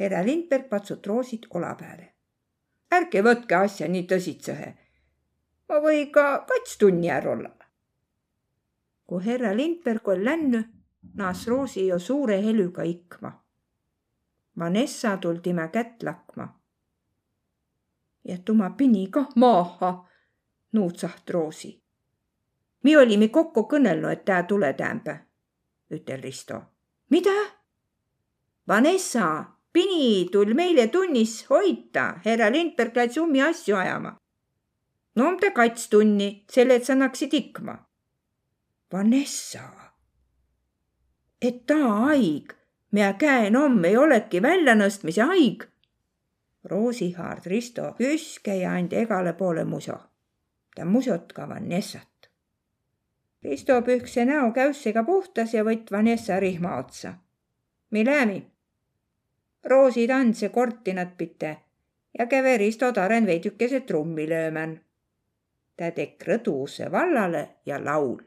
härra Lindberg patsut Roosit ola peale. ärge võtke asja nii tõsitsehe. ma või ka kats tunni ära olla kui herra Lindberg oli lännu, naas Roosi jo suure helüga ikma. Vanessa tul timä kätt lakma. ja tuma pini kah maaha, nuutsaht Roosi. mi olime kokku kõnelnud, et tää tule täämbä, ütel Risto. mida? Vanessa, pini tul meile tunnis hoita, herra Lindberg läks ummi asju ajama. no ta kats tunni, selle, sa naksid ikma Vanessa. et taa haig, mia käen om ei olegi väljanõstmise haig. Roosi haard Risto püske ja andi egale poole muso. Ta musot ka Vanessat. Risto pühkse näo käussega puhtas ja võtt Vanessa rihma otsa. mi läämi? Roosi tantse kortinat pite ja käve Risto taren veidükese trummi löömän. ta tekk rõduse vallale ja laul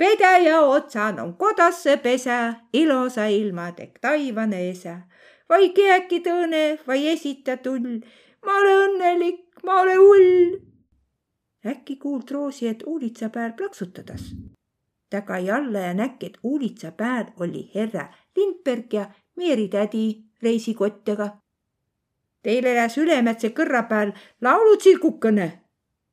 Vedeja otsan on kodasse pesä, ilosa ilma tekk taivane esä. vai kiäki tõne, vai esita tull. ma ole õnnelik, ma ole hull. Äkki kuuld Roosi, et uulitsa pääl plaksutadas. ta kai alla ja näkk, et uulitsa pääl oli herra Lindberg ja Meeri tädi reisikottega. Teil elas Ülemätse kõrra peal laulutsirgukene,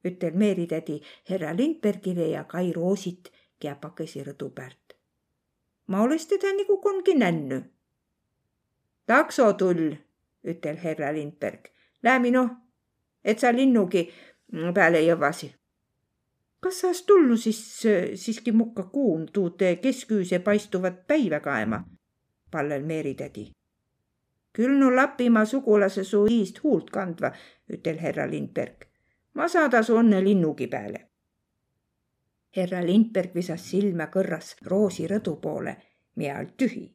ütel Meeri tädi herra Lindbergile ja Kai Roosit käpakesi rõdu päält. ma olõs teda nigu kongi nännu. takso tull, ütel herra Lindberg. Läämi noh, et sa linnugi peale jõvasi. kas sa has tulnu siis siiski mukka kuun tuud kesküüse paistuvat päiva kaema? pallel Meeri tädi. küll no Lapimaa sugulase su iist huult kandva, ütel härra Lindberg. ma saada su õnne linnugi peale härra Lindberg visas silma kõrras Roosi rõdu poole, mia all tühi.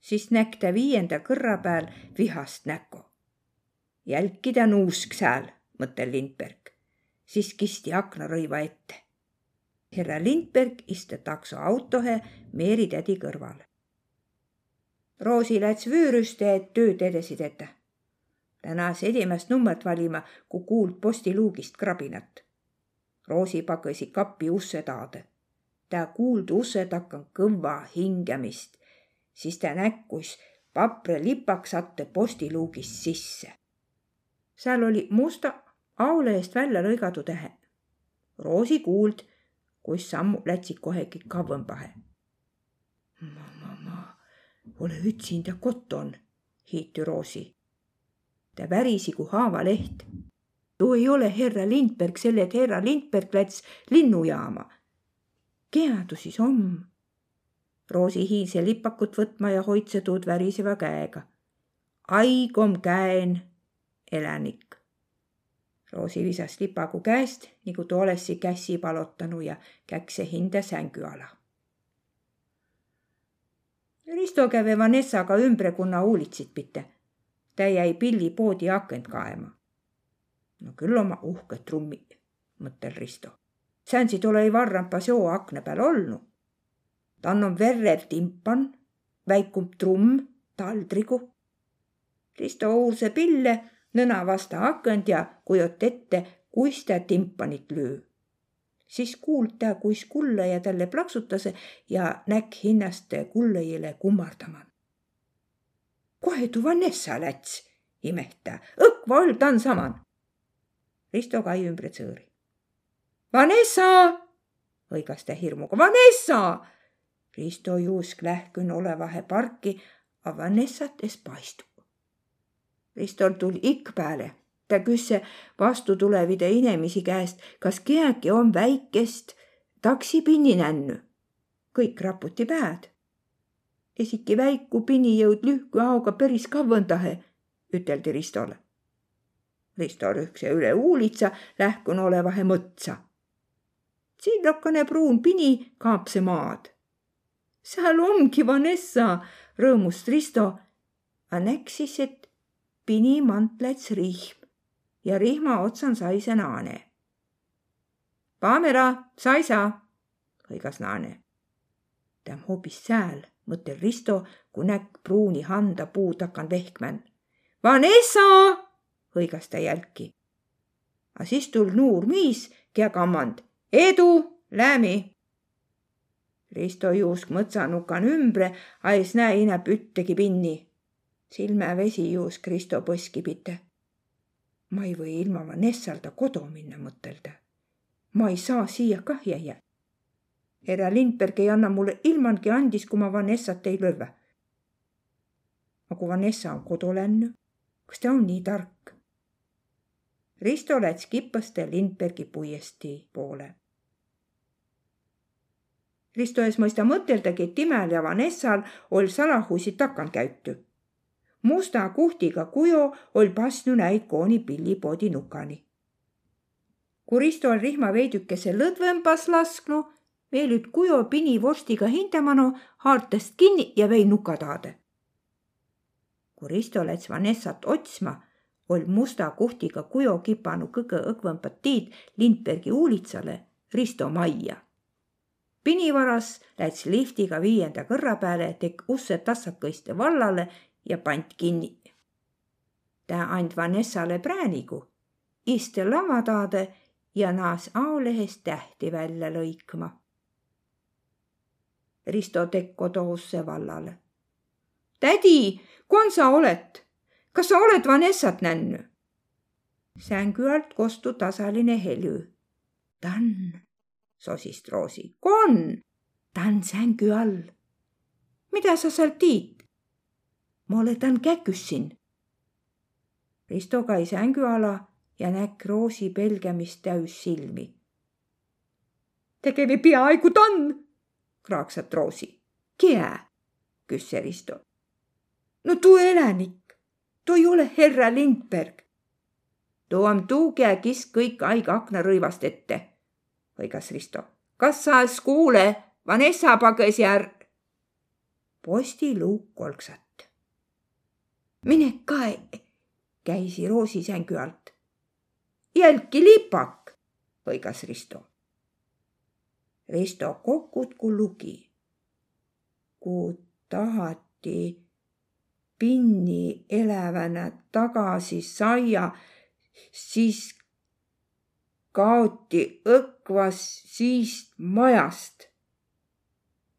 siis näkk ta viienda kõrra peal vihast näkku. jälki ta nuusk sääl, mõttel Lindberg. Siis kisti aknarõiva ette. härra Lindberg istu taksoautohe Meeri tädi kõrval. Roosi läts vüürüste, et tööd edasi tetä. tänas esimest nummert valima, kui kuuld postiluugist krabinat Roosi pakõsi kapi usse taade. tä kuuld usse takkan kõvva hingamist, siis tä näkkus papre lipaksatte postiluugist sisse. seal oli musta aulehest välja lõigatu tähe. Roosi kuuld, kus sammud lätsid kohegi kavvõmbahe. ma, ma, ma ole ütsinda koton, hiiti Roosi. ta värisi kui haavaleht too ei ole härra Lindberg, selle, et härra Lindberg läts linnujaama. kehadu siis om? Roosi hiilse lipakut võtma ja hoidse tuud väriseva käega. aig om käen, elanik. Roosi visas lipagu käest, nagu ta olessi kässi palotanu ja käkse hinde sängu ala. Risto käve Vanessaga ümbre, kuna huulitsid pite. ta jäi pillipoodi akent kaema no küll oma uhked trummid, mõttel Risto. säänsid ole-i varrampa seo akna peal olnu. tann on verrev timpan, väikum trumm, taldrigu. Risto uurse pille, nõna vasta akent ja kujot ette, kuis ta timpanit löö. siis kuuld ta, kuis kullaja talle plaksutase ja näkk hinnast kullajale kummardaman. kohe tuu Vanessa läts, imehta, õkva oll ta on saman Risto kai ümbre tsõõri. Vanessa, hõigas ta hirmuga, Vanessa. Risto juusk lähkün olevahe parki, a Vanessat es paistu. Ristol tuli ikk pääle. ta küsse vastutulevide inemisi käest, kas kiäki on väikest taksipinni nännu. kõik raputi pääd. esiki väiku pini jõud lühku aoga päris kavvõndahe, üteldi Ristole. Risto rühkse üle uulitsa lähkun olevahe mõtsa. sillokene pruun pini kaapse maad. seal ongi Vanessa, rõõmust Risto, a näksis, et pini mantlets rihm ja rihma otsan sai see naane. Paamera, saisa, hõigas naane. ta on hoopis sääl, mõttel Risto, kui näkk pruuni handa puu takan vehkmän. Vanessa, hõigas ta jälki. A siis tul nuur miis, kia kammand. Edu, läämi. Risto juusk mõtsanukan ümbre, a es näe inäp üttegi pinni silmävesi juus Kristo põskipite. ma ei või ilma Vanessalda kodu minna, mõtelda. ma ei saa siia kah jäia. härra Lindberg ei anna mulle ilmangi andis, kui ma Vanessat ei lööva. aga Vanessa on kodu läinud, kas ta on nii tark? Risto läks kipaste Lindbergi puiestee poole. Risto ees mõista mõteldagi, et Timel ja Vanessal oli salahusi takan käytü musta kuhtiga kujo oll pasnu näid kooni pillipodi nukani. kui Risto on rihma veidükese lõdvembas lasknu, veel üt kujo pini vorstiga hindamanu, haartast kinni ja vei nuka taade. kui Risto läts Vanessat otsma, oll musta kuhtiga kujo kipanu kõige õgvõmbat tiid Lindbergi uulitsale Risto majja. pinivaras läts liftiga viienda kõrra peale, tek usse tassakõiste vallale ja pant kinni. ta and Vanessale präänigu, iste lava taade ja naas aolehest tähti välja lõikma. Risto Tekko toosse vallale. tädi, kon sa oled? kas sa oled Vanessat nännu? sängu alt kostu tasaline helü. Tann, sosist Roosi. Kon, ta on sängu all. mida sa seal tiid? Ma oletan käküssin. Risto kai sängyala ja näkk Roosi pelgamist täys silmi. tegevi peaaegu tann, kraaksat Roosi. Kiä? küsse Risto. no tuu elanik, tuu ei ole herra Lindberg. tuu on tuu, kiä kisk kõik aig aknarõivast ette, hõigas Risto. kas sa kuule, Vanessa pages jär-. postiluuk kolksat mine kae, käisi Roosi sängu alt. jälki lipak, hõigas Risto. Risto kokutku lugi. kui tahati pinni elävänä tagasi saia, siis kaoti õkvas siist majast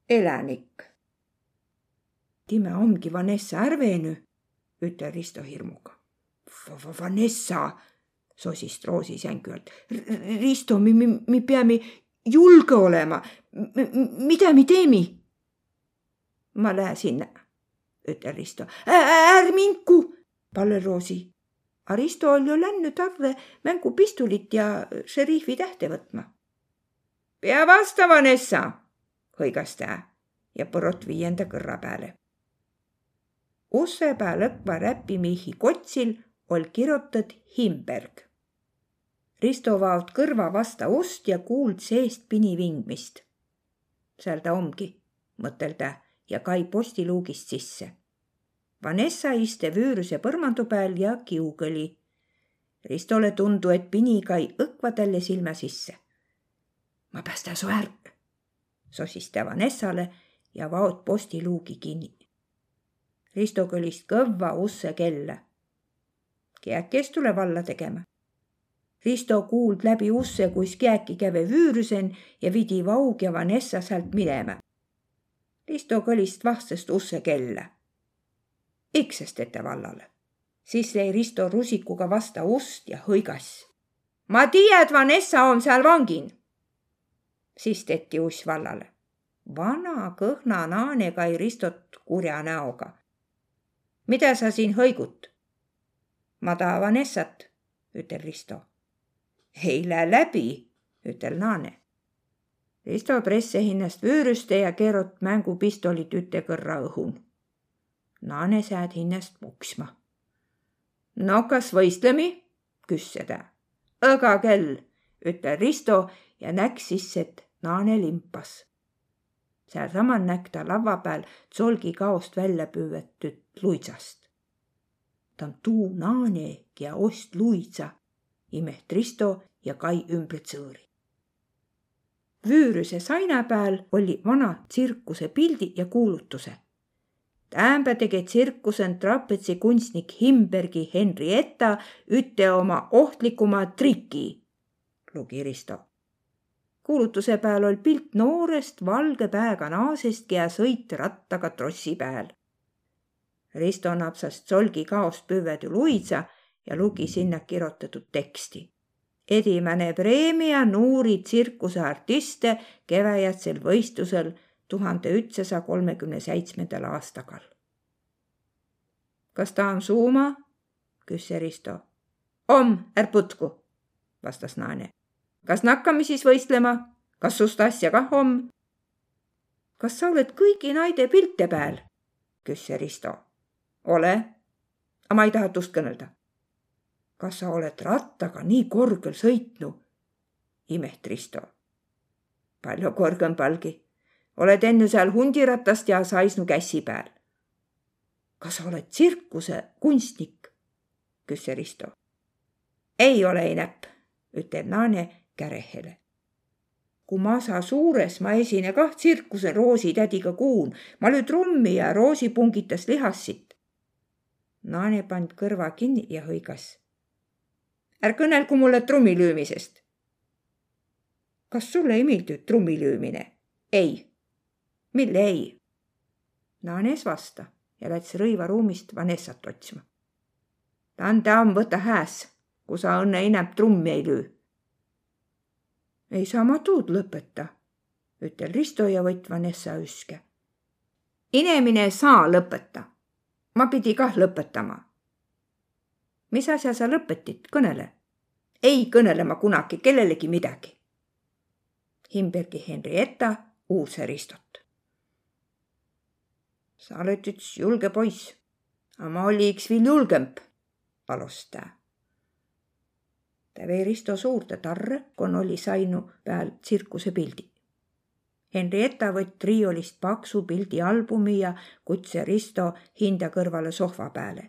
elänik. Time ongi Vanessa Ärvenü ütle Risto hirmuga. Vanessa, sosis Roosi sängu alt. Risto, me, me, me peame julge olema. mida me teeme? ma lähen sinna, ütle Risto. ärg minku, palve Roosi. Aristo oli ju läinud tarre mängupistolit ja šeriifi tähte võtma. pea vastu, Vanessa, hõigas ta ja põrot viienda kõrra peale Ussepää lõkva räpimihi kotsil oll kirjutad Himberg. Risto vaot kõrva vasta ust ja kuuld seest pini vingmist. seal ta ongi, mõtel ta ja kai postiluugist sisse. Vanessa iste vüüruse põrmandu peal ja kiugõli. Ristole tundu, et pini kai õkva talle silma sisse. ma päästa su ärk, sosis ta Vanessale ja vaot postiluugi kinni Risto kõlist kõvva usse kella. Kiäkes tuleb alla tegema. Risto kuuld läbi usse, kuis kiäki käve vüürüsen ja vidi Vaug ja Vanessa sealt minema. Risto kõlist vastest usse kella. Iksest ette vallale. siis lõi Risto rusikuga vasta ust ja hõigas. ma tiiä, et Vanessa on seal vangin siis tehti uss vallale. vana kõhna naane kai Ristot kurja näoga. Mida sa siin hõigut? ma tahan Vanessat, ütel Risto. ei lähe läbi, ütel naane. Risto presse hinnast vöörüste ja keerot mängupistolit üte kõrra õhun. naane sääd hinnast puksma. no kas võistlemi? küsse ta. õga kell, ütel Risto ja näkk sisse, et naane limpas. Sealsamal näkk ta lava peal tsolgi kaost välja püüetud luitsast. ta on tuu naane ja ost luitsa, imeht Risto ja Kai ümbritsõõri. Vüüruse saina peal oli vana tsirkuse pildi ja kuulutuse. Täämbä tege tsirkusen trapetsi kunstnik Himbergi Henrietta üte oma ohtlikuma triki, lugi Risto kuulutuse peal oli pilt noorest valge pääga naasest, kes sõit rattaga trossi peal. Risto napsas tsolgi kaost püvedu luitsa ja lugi sinna kirjutatud teksti. edimene preemia Nuuri tsirkuse artiste keväjätsel võistlusel tuhande ütsesaja kolmekümne seitsmendal aastagal. kas ta on suuma? küsis Risto. om, ärg putku, vastas naine kas nakkame siis võistlema? kas sust asja kah om? kas sa oled kõigi naide pilte peal? küsis Risto. ole, aga ma ei taha tust kõnelda. kas sa oled rattaga nii korgel sõitnu? imet Risto. palju korgem palgi. oled enne seal hundiratast ja saisnu kässi peal. kas sa oled tsirkuse kunstnik? küsis Risto. ei ole, ei näpp, ütleb naine kärehele. kui ma saa suures, ma esine kah tsirkusel Roosi tädiga kuun, ma löö trummi ja Roosi pungitas lihassit. naane pand kõrva kinni ja hõigas. ärg kõnelgu mulle trummi lüümisest. kas sulle ei meeldi trummi löömine? ei. mille ei? Naanes vasta ja läks rõivaruumist Vanessat otsima. anda amm, võta hääs, kui sa õnne inäb trummi ei löö ei saa ma tuud lõpeta, ütel Risto ja võtt Vanessa üske. inemine saa lõpeta. ma pidi kah lõpetama. mis asja sa lõpetid, kõnele. ei kõnele ma kunagi kellelegi midagi. Himbergi Henrietta uus Ristot. sa oled üks julge poiss, aga ma oli üks veel julgemp, palus ta ta vei Risto suurde tarre, kon oli sainu peal tsirkuse pildi. Henrietta võtt riiulist paksu pildialbumi ja kutse Risto hinda kõrvale sohva peale.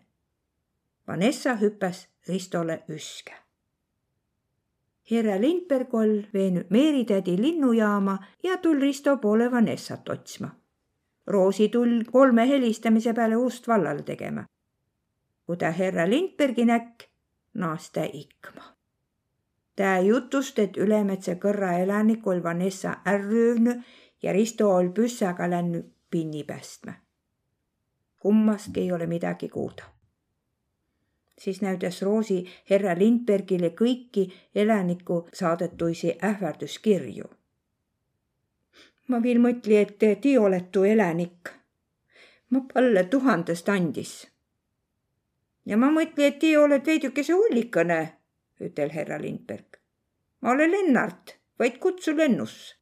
Vanessa hüppas Ristole üske. Herra Lindberg ol veennud Meeritädi linnujaama ja tul Risto poole Vanessat otsma. Roosi tul kolme helistamise peale ust vallale tegema. kui ta herra Lindbergi näkk, naas ta ikma Tää jutust, et Ülemetsa kõrra elanik ol Vanessa ärröövnü ja Risto ol püssaga lännü pinni päästma. kummastki ei ole midagi kuulda. siis näütas Roosi herra Lindbergile kõiki elaniku saadetuisi ähvarduskirju. ma veel mõtli, et ti oletu elanik. ma palle tuhandest andis. ja ma mõtli, et ti oled veidikese hullikene ütel härra Lindberg. ma olen Lennart, võid kutsu Lennus.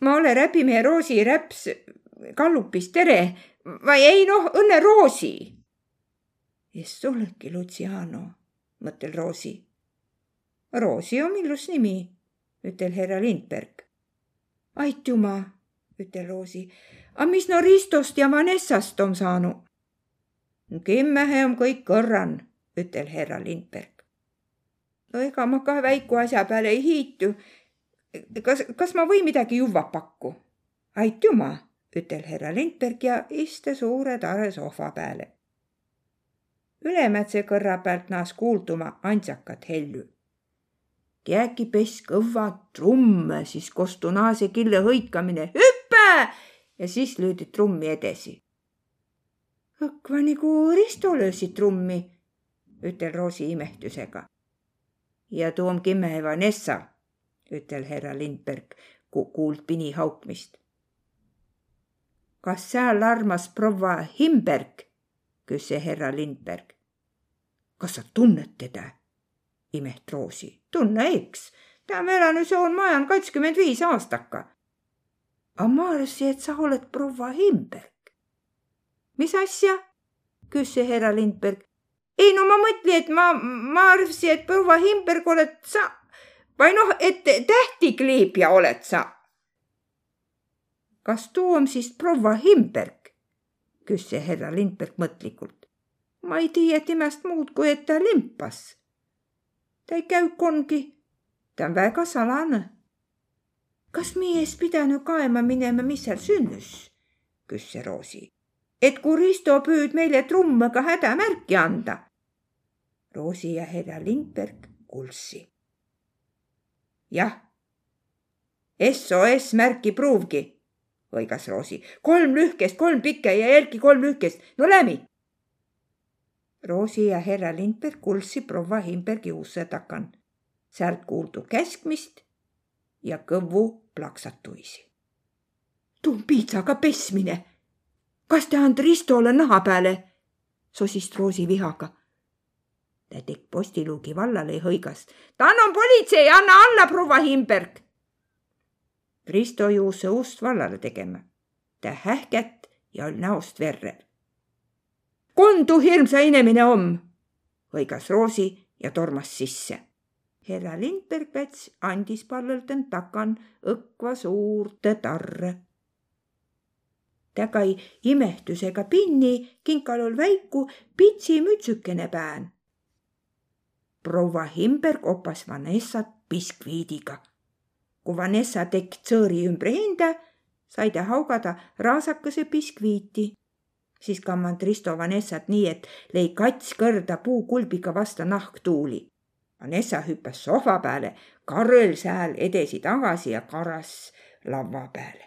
ma olen räpimehe Roosi räps Kallupist, tere. vai ei noh, õnne Roosi. kes oledki Luciano, mõttel Roosi. Roosi on ilus nimi, ütel härra Lindberg. aitüma, ütel Roosi. aga mis no Ristost ja Vanessast on saanud? kümmehe on kõik kõrran, ütel härra Lindberg no ega ma ka väiku asja peale ei hiitu. kas, kas ma või midagi juua pakku? aitüma, ütel härra Lindberg ja iste suure tare sohva peale. Ülemätse kõrra pealt naas kuulduma antsakat hellü. Kiäki pes kõva trumme, siis kostu naase kille hõikamine hüppe ja siis löödi trummi edasi. õkva nagu Risto löösid trummi, ütel Roosi imehtusega ja tuom kimme Vanessa, ütel härra Lindberg, kui kuuld pini haukmist. kas seal armas proua Himberg? küsis härra Lindberg. kas sa tunned teda? imet Roosi. tunne eks, ta on elanud soon majan kakskümmend viis aastaka. aga ma arvasin, et sa oled proua Himberg. mis asja? küsis härra Lindberg. Ei no ma mõtlen, et ma, ma arvasin, et proua Himberg oled sa või noh, et tähtikleepja oled sa. kas too on siis proua Himberg? küsis härra Lindberg mõtlikult. ma ei tea temast muud, kui et ta limpas. ta ei käi kongi, ta on väga salane. kas mees pidanud kaema minema, mis seal sünnus? küsis Roosi et kui Risto püüd meile trummaga hädamärki anda. Roosi ja Helja Lindberg kuulsi. jah. SOS märki pruuvgi, hõigas Roosi. kolm lühkest, kolm pikke ja jälgi kolm lühkest. no läbi. Roosi ja Helja Lindberg kuulsi proua Himbergi usse takan. sealt kuuldu käskmist ja kõvu plaksatuisi. tuu piitsaga pesmine kas te and Ristole naha peale? sosis Roosi vihaga. Ta tegi postiluugi vallale hõigas. ta on politsei, anna alla, proua Himberg. Risto juus see ust vallale tegema. ta hähket ja oli näost verrev. kondu hirmsa inimene om, hõigas Roosi ja tormas sisse. härra Lindberg Päts andis pallelt end takan õkva suurte tarre tägai imehtusega pinni, kinkal ol väiku pitsimütsükene pään. Proua Himberg opas Vanessat biskviidiga. kui Vanessa tekk tsõõri ümber hinda, sai ta haugada raasakese biskviiti. siis kammand Risto Vanessat nii, et lõi kats kõrda puukulbiga vasta nahk tuuli. Vanessa hüppas sohva peale, karõl sääl edesi-tagasi ja karas laua peale.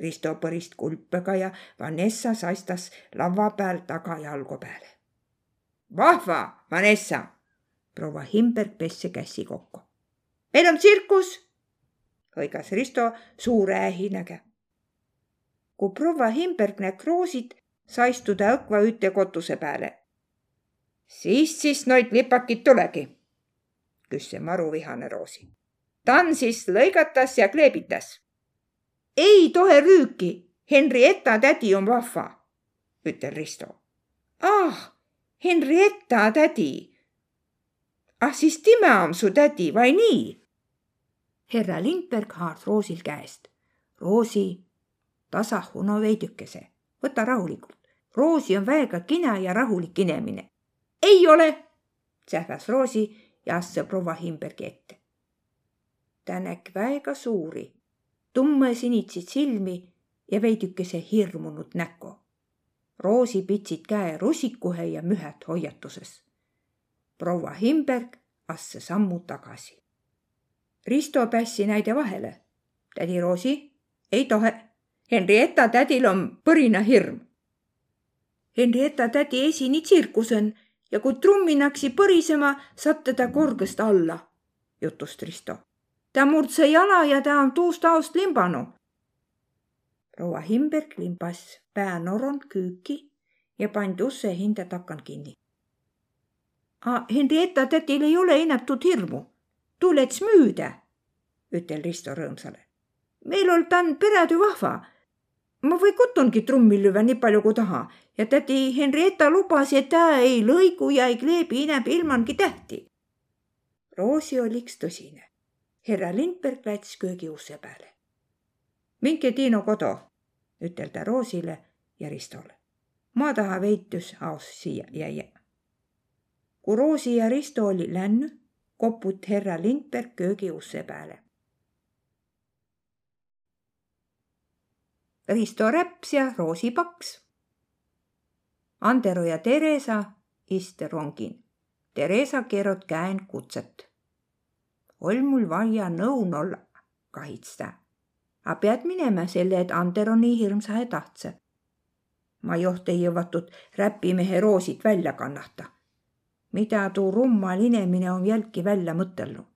Risto põrist kulpega ja Vanessa saistas laua peal tagajalgu peale. Vahva, Vanessa, proua Himberg pessi käsi kokku. meil on tsirkus, hõigas Risto suure ähinäga. kui proua Himberg näeb roosid, saistu ta õkva üte kotuse peale. siis, siis noid lipakid tulegi, küsis maruvihane Roosi. ta on siis lõigatas ja kleebitas ei tohe rüüki, Henrietta tädi on vahva, ütel Risto. ah, Henrietta tädi. ah siis tema on su tädi, vai nii? härra Lindberg haaras Roosil käest. Roosi, tasahu no veidükese, võta rahulikult. Roosi on väega kina ja rahulik inimene. ei ole, sähvas Roosi ja astus proua Himbergi ette. ta nägi väega suuri tummesinitsid silmi ja veidükese hirmunud näko. Roosi pitsid käe rusikuhe ja mühet hoiatuses. proua Himberg asse sammu tagasi. Risto pässi näide vahele. tädi Roosi, ei tohe. Henrietta tädil on põrina hirm. Henrietta tädi esini tsirkusen ja kui trumminaksi põrisema, saab teda korgest alla, jutus Risto ta murdse jala ja ta on tuust aost limbanud. Proua Himberg limbas päänoron küüki ja pandi usse hinde takan kinni. Henrietta tätil ei ole ennetud hirmu. tuleks müüda, ütel Risto rõõmsale. meil on tan peretöö vahva. ma või kotungi trummi lüüa nii palju kui taha ja tädi Henrietta lubas, et ta ei lõigu ja ei kleebi enam ilmangi tähti. Roosi oliks tõsine härra Lindberg läts köögiukse peale. Minge Tiino kodu, ütel ta Roosile ja Ristole. ma taha veitus aus siia jäia. kui Roosi ja Risto oli lännu, koput härra Lindberg köögiukse peale. Risto Räps ja Roosi Paks. Andero ja Theresa iste rongin. Theresa keerot käen kutset ol mul vaja nõun olla, kahits ta. A pead minema selle, et Ander on nii hirmsa tahtse. ma joht ei jõuatud räpimehe roosid välja kannata. mida tuu rummal inemine on jälki välja mõtelnud.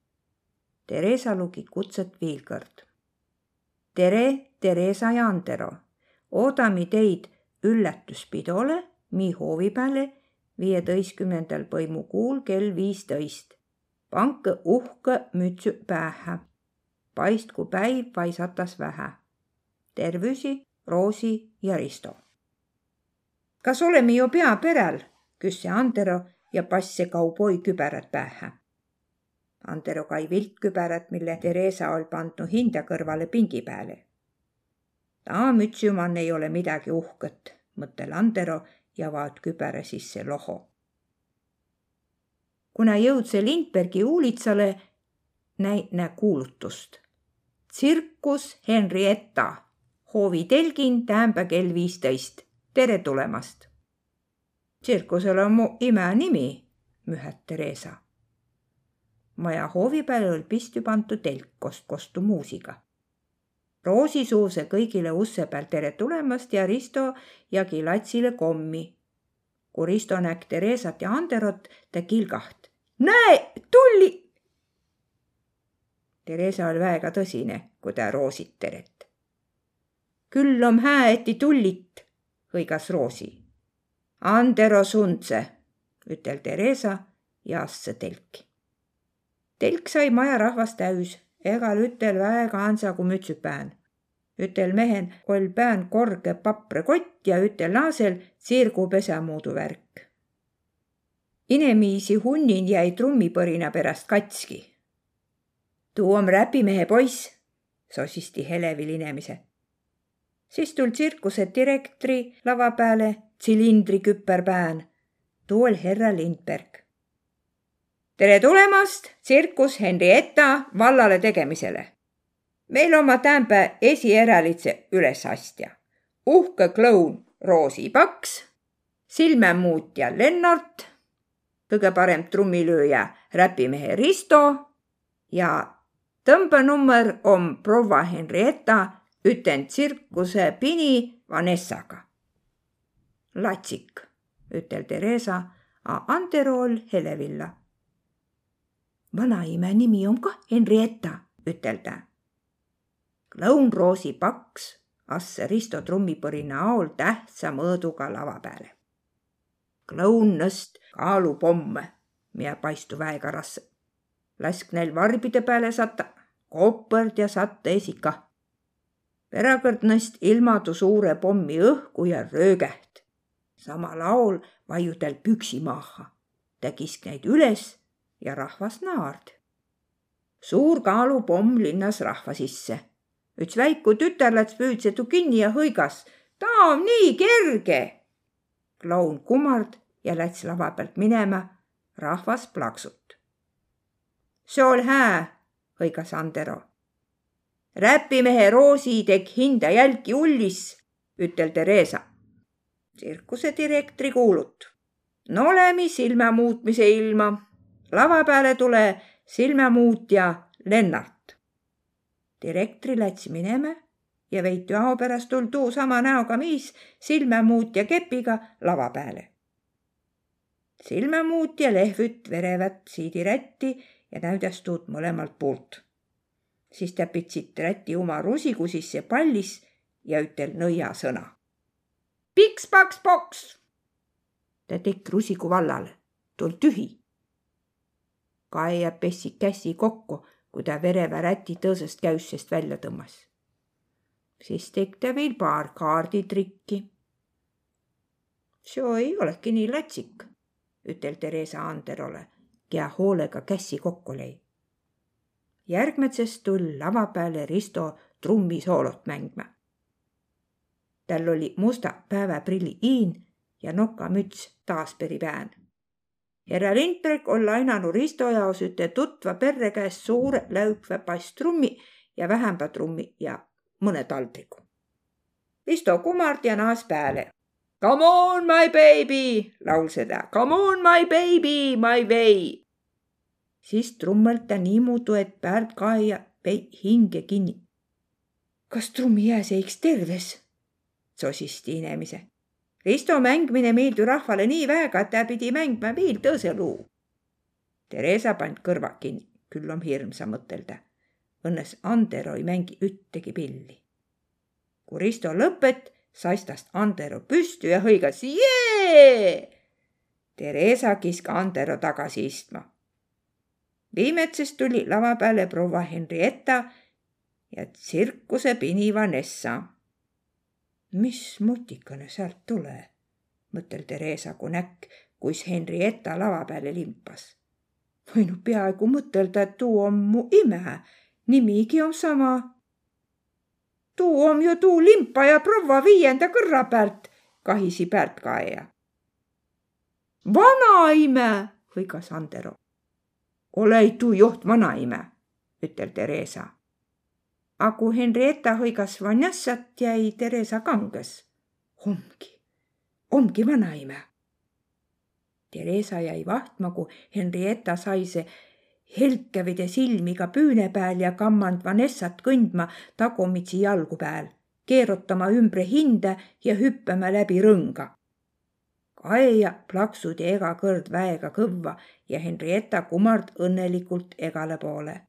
Theresa lugi kutset veel kord. tere, Theresa ja Andero, oodame teid üllatuspidole mi hoovi peale viieteistkümnendal põimukuul kell viisteist. pange uhke mütsi pähe. Paistku päiv paisatas vähe. tervisi, Roosi ja Risto. kas oleme ju pea perel, küsis Andero ja passi kauboi küberad pähe. Andero kai viltküberat, mille Theresa oli pandud hinda kõrvale pingi peale. ta mütsiumann ei ole midagi uhket, mõttel Andero ja vaat kübere sisse loho. kuna jõudse Lindbergi uulitsale, näi-, kuulutust. Tsirkus Henrietta, hoovitelgin tähemba kell viisteist. tere tulemast. tsirkusel on mu imenimi, mühet Theresa. maja hoovi peale oli pistü pandud telk koos kostumuusiga Roosi suuse kõigile usse peal tere tulemast ja Risto jagi latsile kommi. kui Risto nägi Theresat ja Anderot, ta kilgaht. näe, tulli. Theresa oli väega tõsine, kui ta Roosit teret. küll om hää, et ei tullit, hõigas Roosi. Andero sundse, ütel Theresa ja asja telki. telk sai maja rahvast täis egal ütel väega ansagu mütsüpään. ütel mehen oll pään korge paprekott ja ütel naasel tsirgu pesamuudu värk. inemiisi hunnin jäi trummipõrina pärast katski. Tuu om räpimehe poiss, sosisti Helevil inemise. siis tul tsirkuse direktori lava peale tsilindri küperpään. tuu oll herra Lindberg tere tulemast tsirkus Henrietta vallale tegemisele. meil oma tämbe esierälitse ülesastja. uhke kloun Roosi Paks, silmemuutja Lennart, kõige parem trummilööja räpimehe Risto ja tõmbenummer on proua Henrietta, ütlen tsirkuse pini Vanessaga. latsik, ütel Theresa, a Anterol Helevilla vanaime nimi on kah Henrietta, ütel ta. Clown Roosi paks asse Risto trummipõrina aol tähtsa mõõduga lava peale. Clown nõst kaalupomme, mida paistu väega rasse. lask neil varbide peale satta, koperd ja satta esika. perekord nõst ilmadu suure pommi õhku ja röögeht. samal aol vaiudel püksi maha. ta kisk neid üles ja rahvas naard. suur kaalupomm linnas rahva sisse. üks väiku tütarlats püüdsetu kinni ja hõigas. ta on nii kerge. kloun kummard ja läts lava pealt minema. rahvas plaksut. see ol hää, hõigas Andero. räpimehe Roosi teg hinda jälki ullis, ütel Theresa. tsirkuse direktori kuulut. no olemi silma muutmise ilma lava peale tule silmamuutja Lennart. direktori läts minema ja veidi ao pärast tul tuu sama näoga miis silmamuutja kepiga lava peale. silmamuutja lehvüt verevat siidi rätti ja näüdas tuud mõlemalt poolt. siis ta pitsit räti oma rusigu sisse pallis ja ütel nõiasõna. piks-paks-poks. ta tekk rusigu vallale, tul tühi Kaia pessi käsi kokku, kui ta vereva räti tõõsest käüssest välja tõmbas. siis tegi ta veel paar kaarditrikki. see ei olegi nii latsik, ütel Theresa Anderole, kea hoolega käsi kokku lõi. järgmisest tuli lava peale Risto trummisoolot mängma. tal oli musta päevaprilli iin ja nokamüts taasperi pään härra Lindberg on lainanud Risto jaos üte tutva perre käest suure läükva basstrummi ja vähemba trummi ja mõne taldriku. Risto kummard ja naas peale. Come on, my baby, laulse ta. Come on, my baby, my way. siis trummelt ta niimoodi, et Pärt Kaia pei hinge kinni. kas trummi jääs eiks terves? sosisti inemise Risto mängmine meeldi rahvale nii väega, et ta pidi mängma veel tõõse luu. Theresa pand kõrvad kinni. küll om hirmsa mõtelda. õnnes Andero ei mängi üttegi pilli. kui Risto lõpet, sais tast Andero püstü ja hõigas jee. Theresa kiska Andero tagasi istma. viimetsest tuli lava peale proua Henrietta ja tsirkuse pini Vanessa. mis mutikene sealt tule, mõtel Theresa, kui näkk, kuis Henrietta lava peale limpas. võinud peaaegu mõtelda, et tuu on mu ime, nimigi on sama. Tuu on ju tuu limpaja proua viienda kõrra pealt, kahisi pealtkaeja. vanaime, hõigas Andero. ole tuu joht vanaime, ütel Theresa a kui Henrietta hõigas Vanjassat, jäi Theresa kanges. ongi, ongi vanaime. Theresa jäi vahtma, kui Henrietta sai see helkevide silmiga püüne peal ja kammand Vanessat kõndma tagumitsi jalgu peal, keerutama ümbre hinde ja hüppama läbi rõnga. Kaeja plaksud ja ega kõrd väega kõvva ja Henrietta kumard õnnelikult egale poole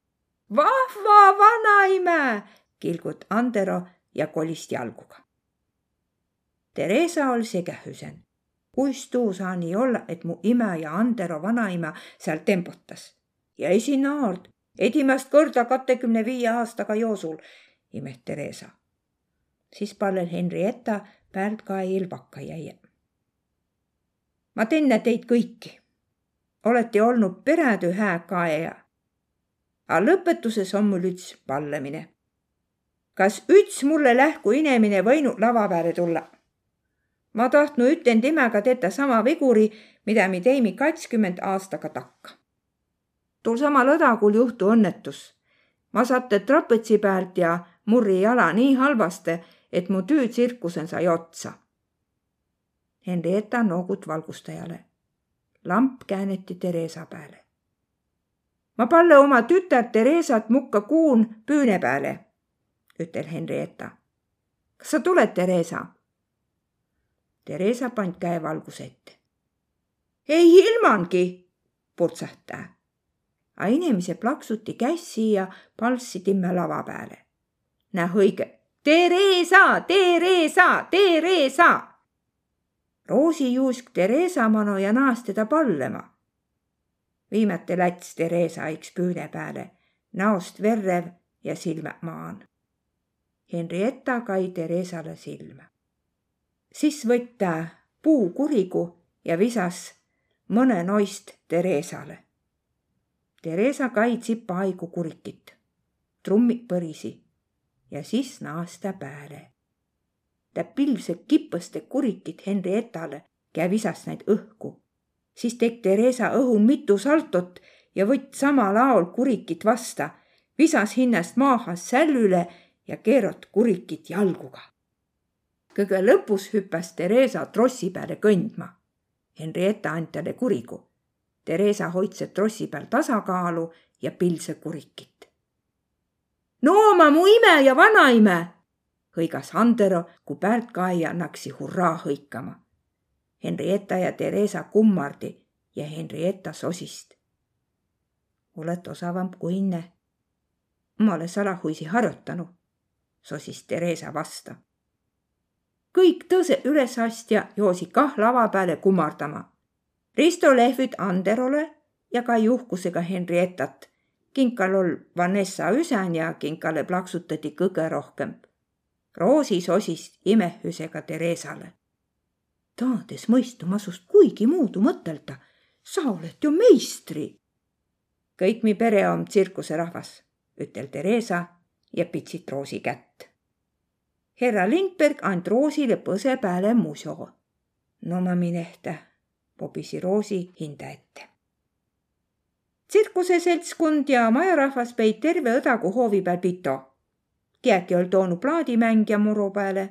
vahva vanaime, kilgut Andero ja kolis jalguga. Theresa oli sekähüsen. kuis tuu saa nii olla, et mu ime ja Andero vanaima seal tempotas ja esinaard edimast korda katekümne viie aastaga joosul, imet Theresa. siis pallel Henrietta ka ilvaka jäi. ma tenne teid kõiki. olete olnud peredü hää kaeja a lõpetuses on mul üts pallemine. kas üts mulle lähku inemine võinud lava peale tulla? ma tahtnu üten temaga tetä sama viguri, mida mi teimi katskümmend aastaga takka. Tul samal õdagul juhtu õnnetus. ma satte trapetsi pealt ja murri jala nii halvasti, et mu tüütsirkusen sai otsa. Henrietta noogut valgustajale. lamp kääneti Theresa peale ma palle oma tütart Theresat mukka kuun püüne peale, ütel Henrietta. kas sa tuled, Theresa? Theresa pand käe valguse ette. ei ilmangi, purtsah ta. A inimese plaksuti kässi ja palssi timme lava peale. näe õige. Theresa, Theresa, Theresa. Roosi juusk Theresa mano ja naas teda pallema viimati läts Theresa iks püüne peale, näost verrev ja silmad maan. Henrietta kai Theresale silma. siis võtta puukurigu ja visas mõne noist Theresale. Theresa kai tsipa haigu kurikit, trummid põrisi ja siis naas ta pääle. ta pilvse kipõste kurikit Henriettale ja visas neid õhku siis tegi Theresa õhul mitu saltot ja võtt samal aol kurikit vasta, visas hinnast maaha sällüle ja keerot kurikit jalguga. kõige lõpus hüppas Theresa trossi peale kõndma. Henrietta and talle kurigu. Theresa hoidse trossi peal tasakaalu ja pilse kurikit. no oma mu ime ja vanaime, hõigas Andero, kui päältkaia naksi hurraa hõikama Henrietta ja Theresa kummardi ja Henrietta sosist. oled osavam kui inne. ma olen salahuisi harjutanud, sosis Theresa vasta. kõik tõse ülesastja joosid kah lava peale kummardama. Risto lehvid Anderole ja ka juhkusega Henriettat. kinkal ol Vanessa üsen ja kinkale plaksutati kõige rohkem. Roosi sosist imehüsega Theresale taades mõistuma sust kuigi muudu mõtelda. sa oled ju meistri. kõik mi pere on tsirkuserahvas, ütel Theresa ja pitsit Roosi kätt. härra Lindberg and Roosile põse peale muso. no ma minehta, pobisi Roosi hinda ette tsirkuseseltskond ja majarahvas peit terve õdagu hoovi peal pito. keegi oli toonud plaadimängija muru peale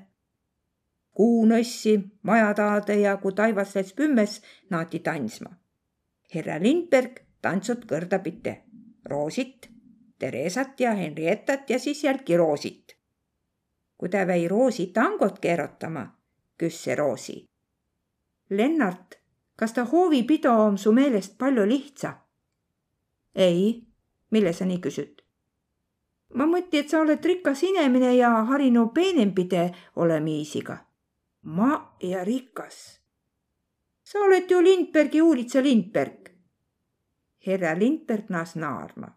kuunõssi, majataade ja kui taivas läks pümmes, naati tantsma. härra Lindberg tantsut kõrda pite, Roosit, Theresat ja Henriettat ja siis jälgi Roosit. kui ta väi Roosi tangot keerutama, küsis Roosi. Lennart, kas ta hoovipido on su meelest palju lihtsa? ei, mille sa nii küsid? ma mõtlen, et sa oled rikas inimene ja harinu peenempide olemiisiga. ma ja rikas. sa oled ju Lindbergi uulitsa Lindberg. härra Lindberg naas naarma.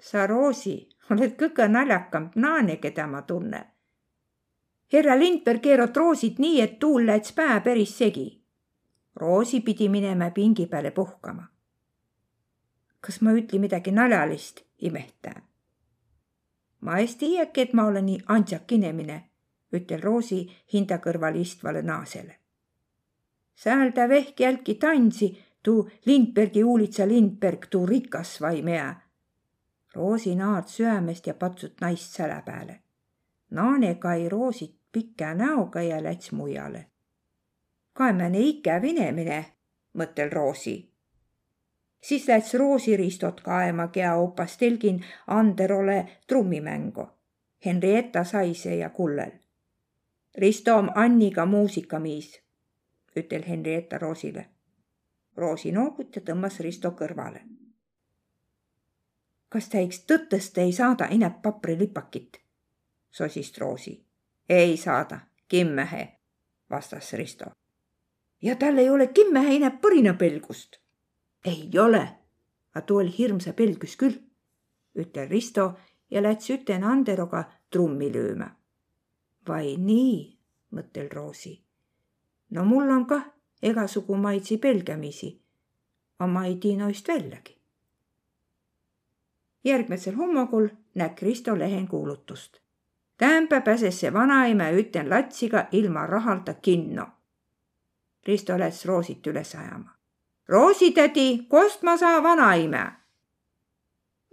sa, Roosi, oled kõige naljakam naane, keda ma tunnen. härra Lindberg keerab roosid nii, et tuul läks pää päris segi. Roosi pidi minema pingi peale puhkama. kas ma ütlen midagi naljalist, imehtaja? ma es tiiäki, et ma olen nii andsak inimene, ütel Roosi hinda kõrval istvale naasele. sääl ta vehk jälki tantsi, tuu Lindbergi uulitsa Lindberg, tuu rikas vai mea. Roosi naard süämest ja patsut naist sälä peale. naane kai Roosit pika näoga ja läts mujale. Kaemane ikäv inemine, mõttel Roosi siis läks roosiristot kaema kea opas telgin Anderole trummimängu. Henrietta Saise ja Kullel. Risto on Anniga muusikamiis, ütel Henrietta Roosile. Roosi noogut ja tõmbas Risto kõrvale. kas täiks tõttest ei saada ineb paprilipakit? sosist Roosi. ei saada, kimmehe, vastas Risto. Ja tal ei ole kimmehe ineb põrinapelgust ei ole, aga too oli hirmsa pelgus küll, ütel Risto ja läts üten Anderoga trummi lööma. vai nii, mõttel Roosi. no mul on kah egasugu maitsi pelgamisi, aga ma ei tii noist väljagi. järgmisel hommikul näk Risto lehen kuulutust. Täämpä pääses see vanaema üten latsiga ilma rahalta kinno. Risto läks Roosit üles ajama roositädi, kost ma saa vanaime?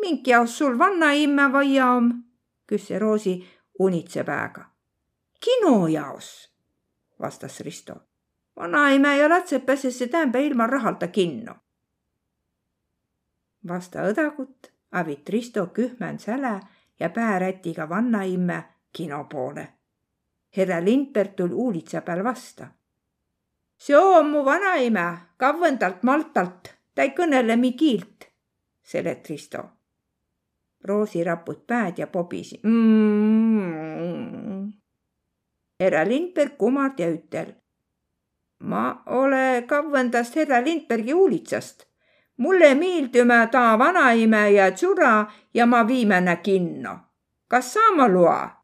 mink jaos sul vanaime vaia om? küsis Roosi unitse pääga. kino jaos, vastas Risto. vanaime ja lapsed pääsesse täämbä ilma rahalta kinno. vasta õdagut avit Risto kühmän sälä ja päärätiga vanaime kino poole. härra Lindberg tuli uulitsa peal vasta see on mu vanaema kavvendalt Maltalt, ta ei kõnele mi kiilt, selet Risto. Roosi raput päed ja pobisi mm.. härra Lindberg kumard ja ütel. ma ole kavvendast härra Lindbergi uulitsast. mulle meeldime ta vanaime ja tšura ja ma viimane kinno. kas saama loa?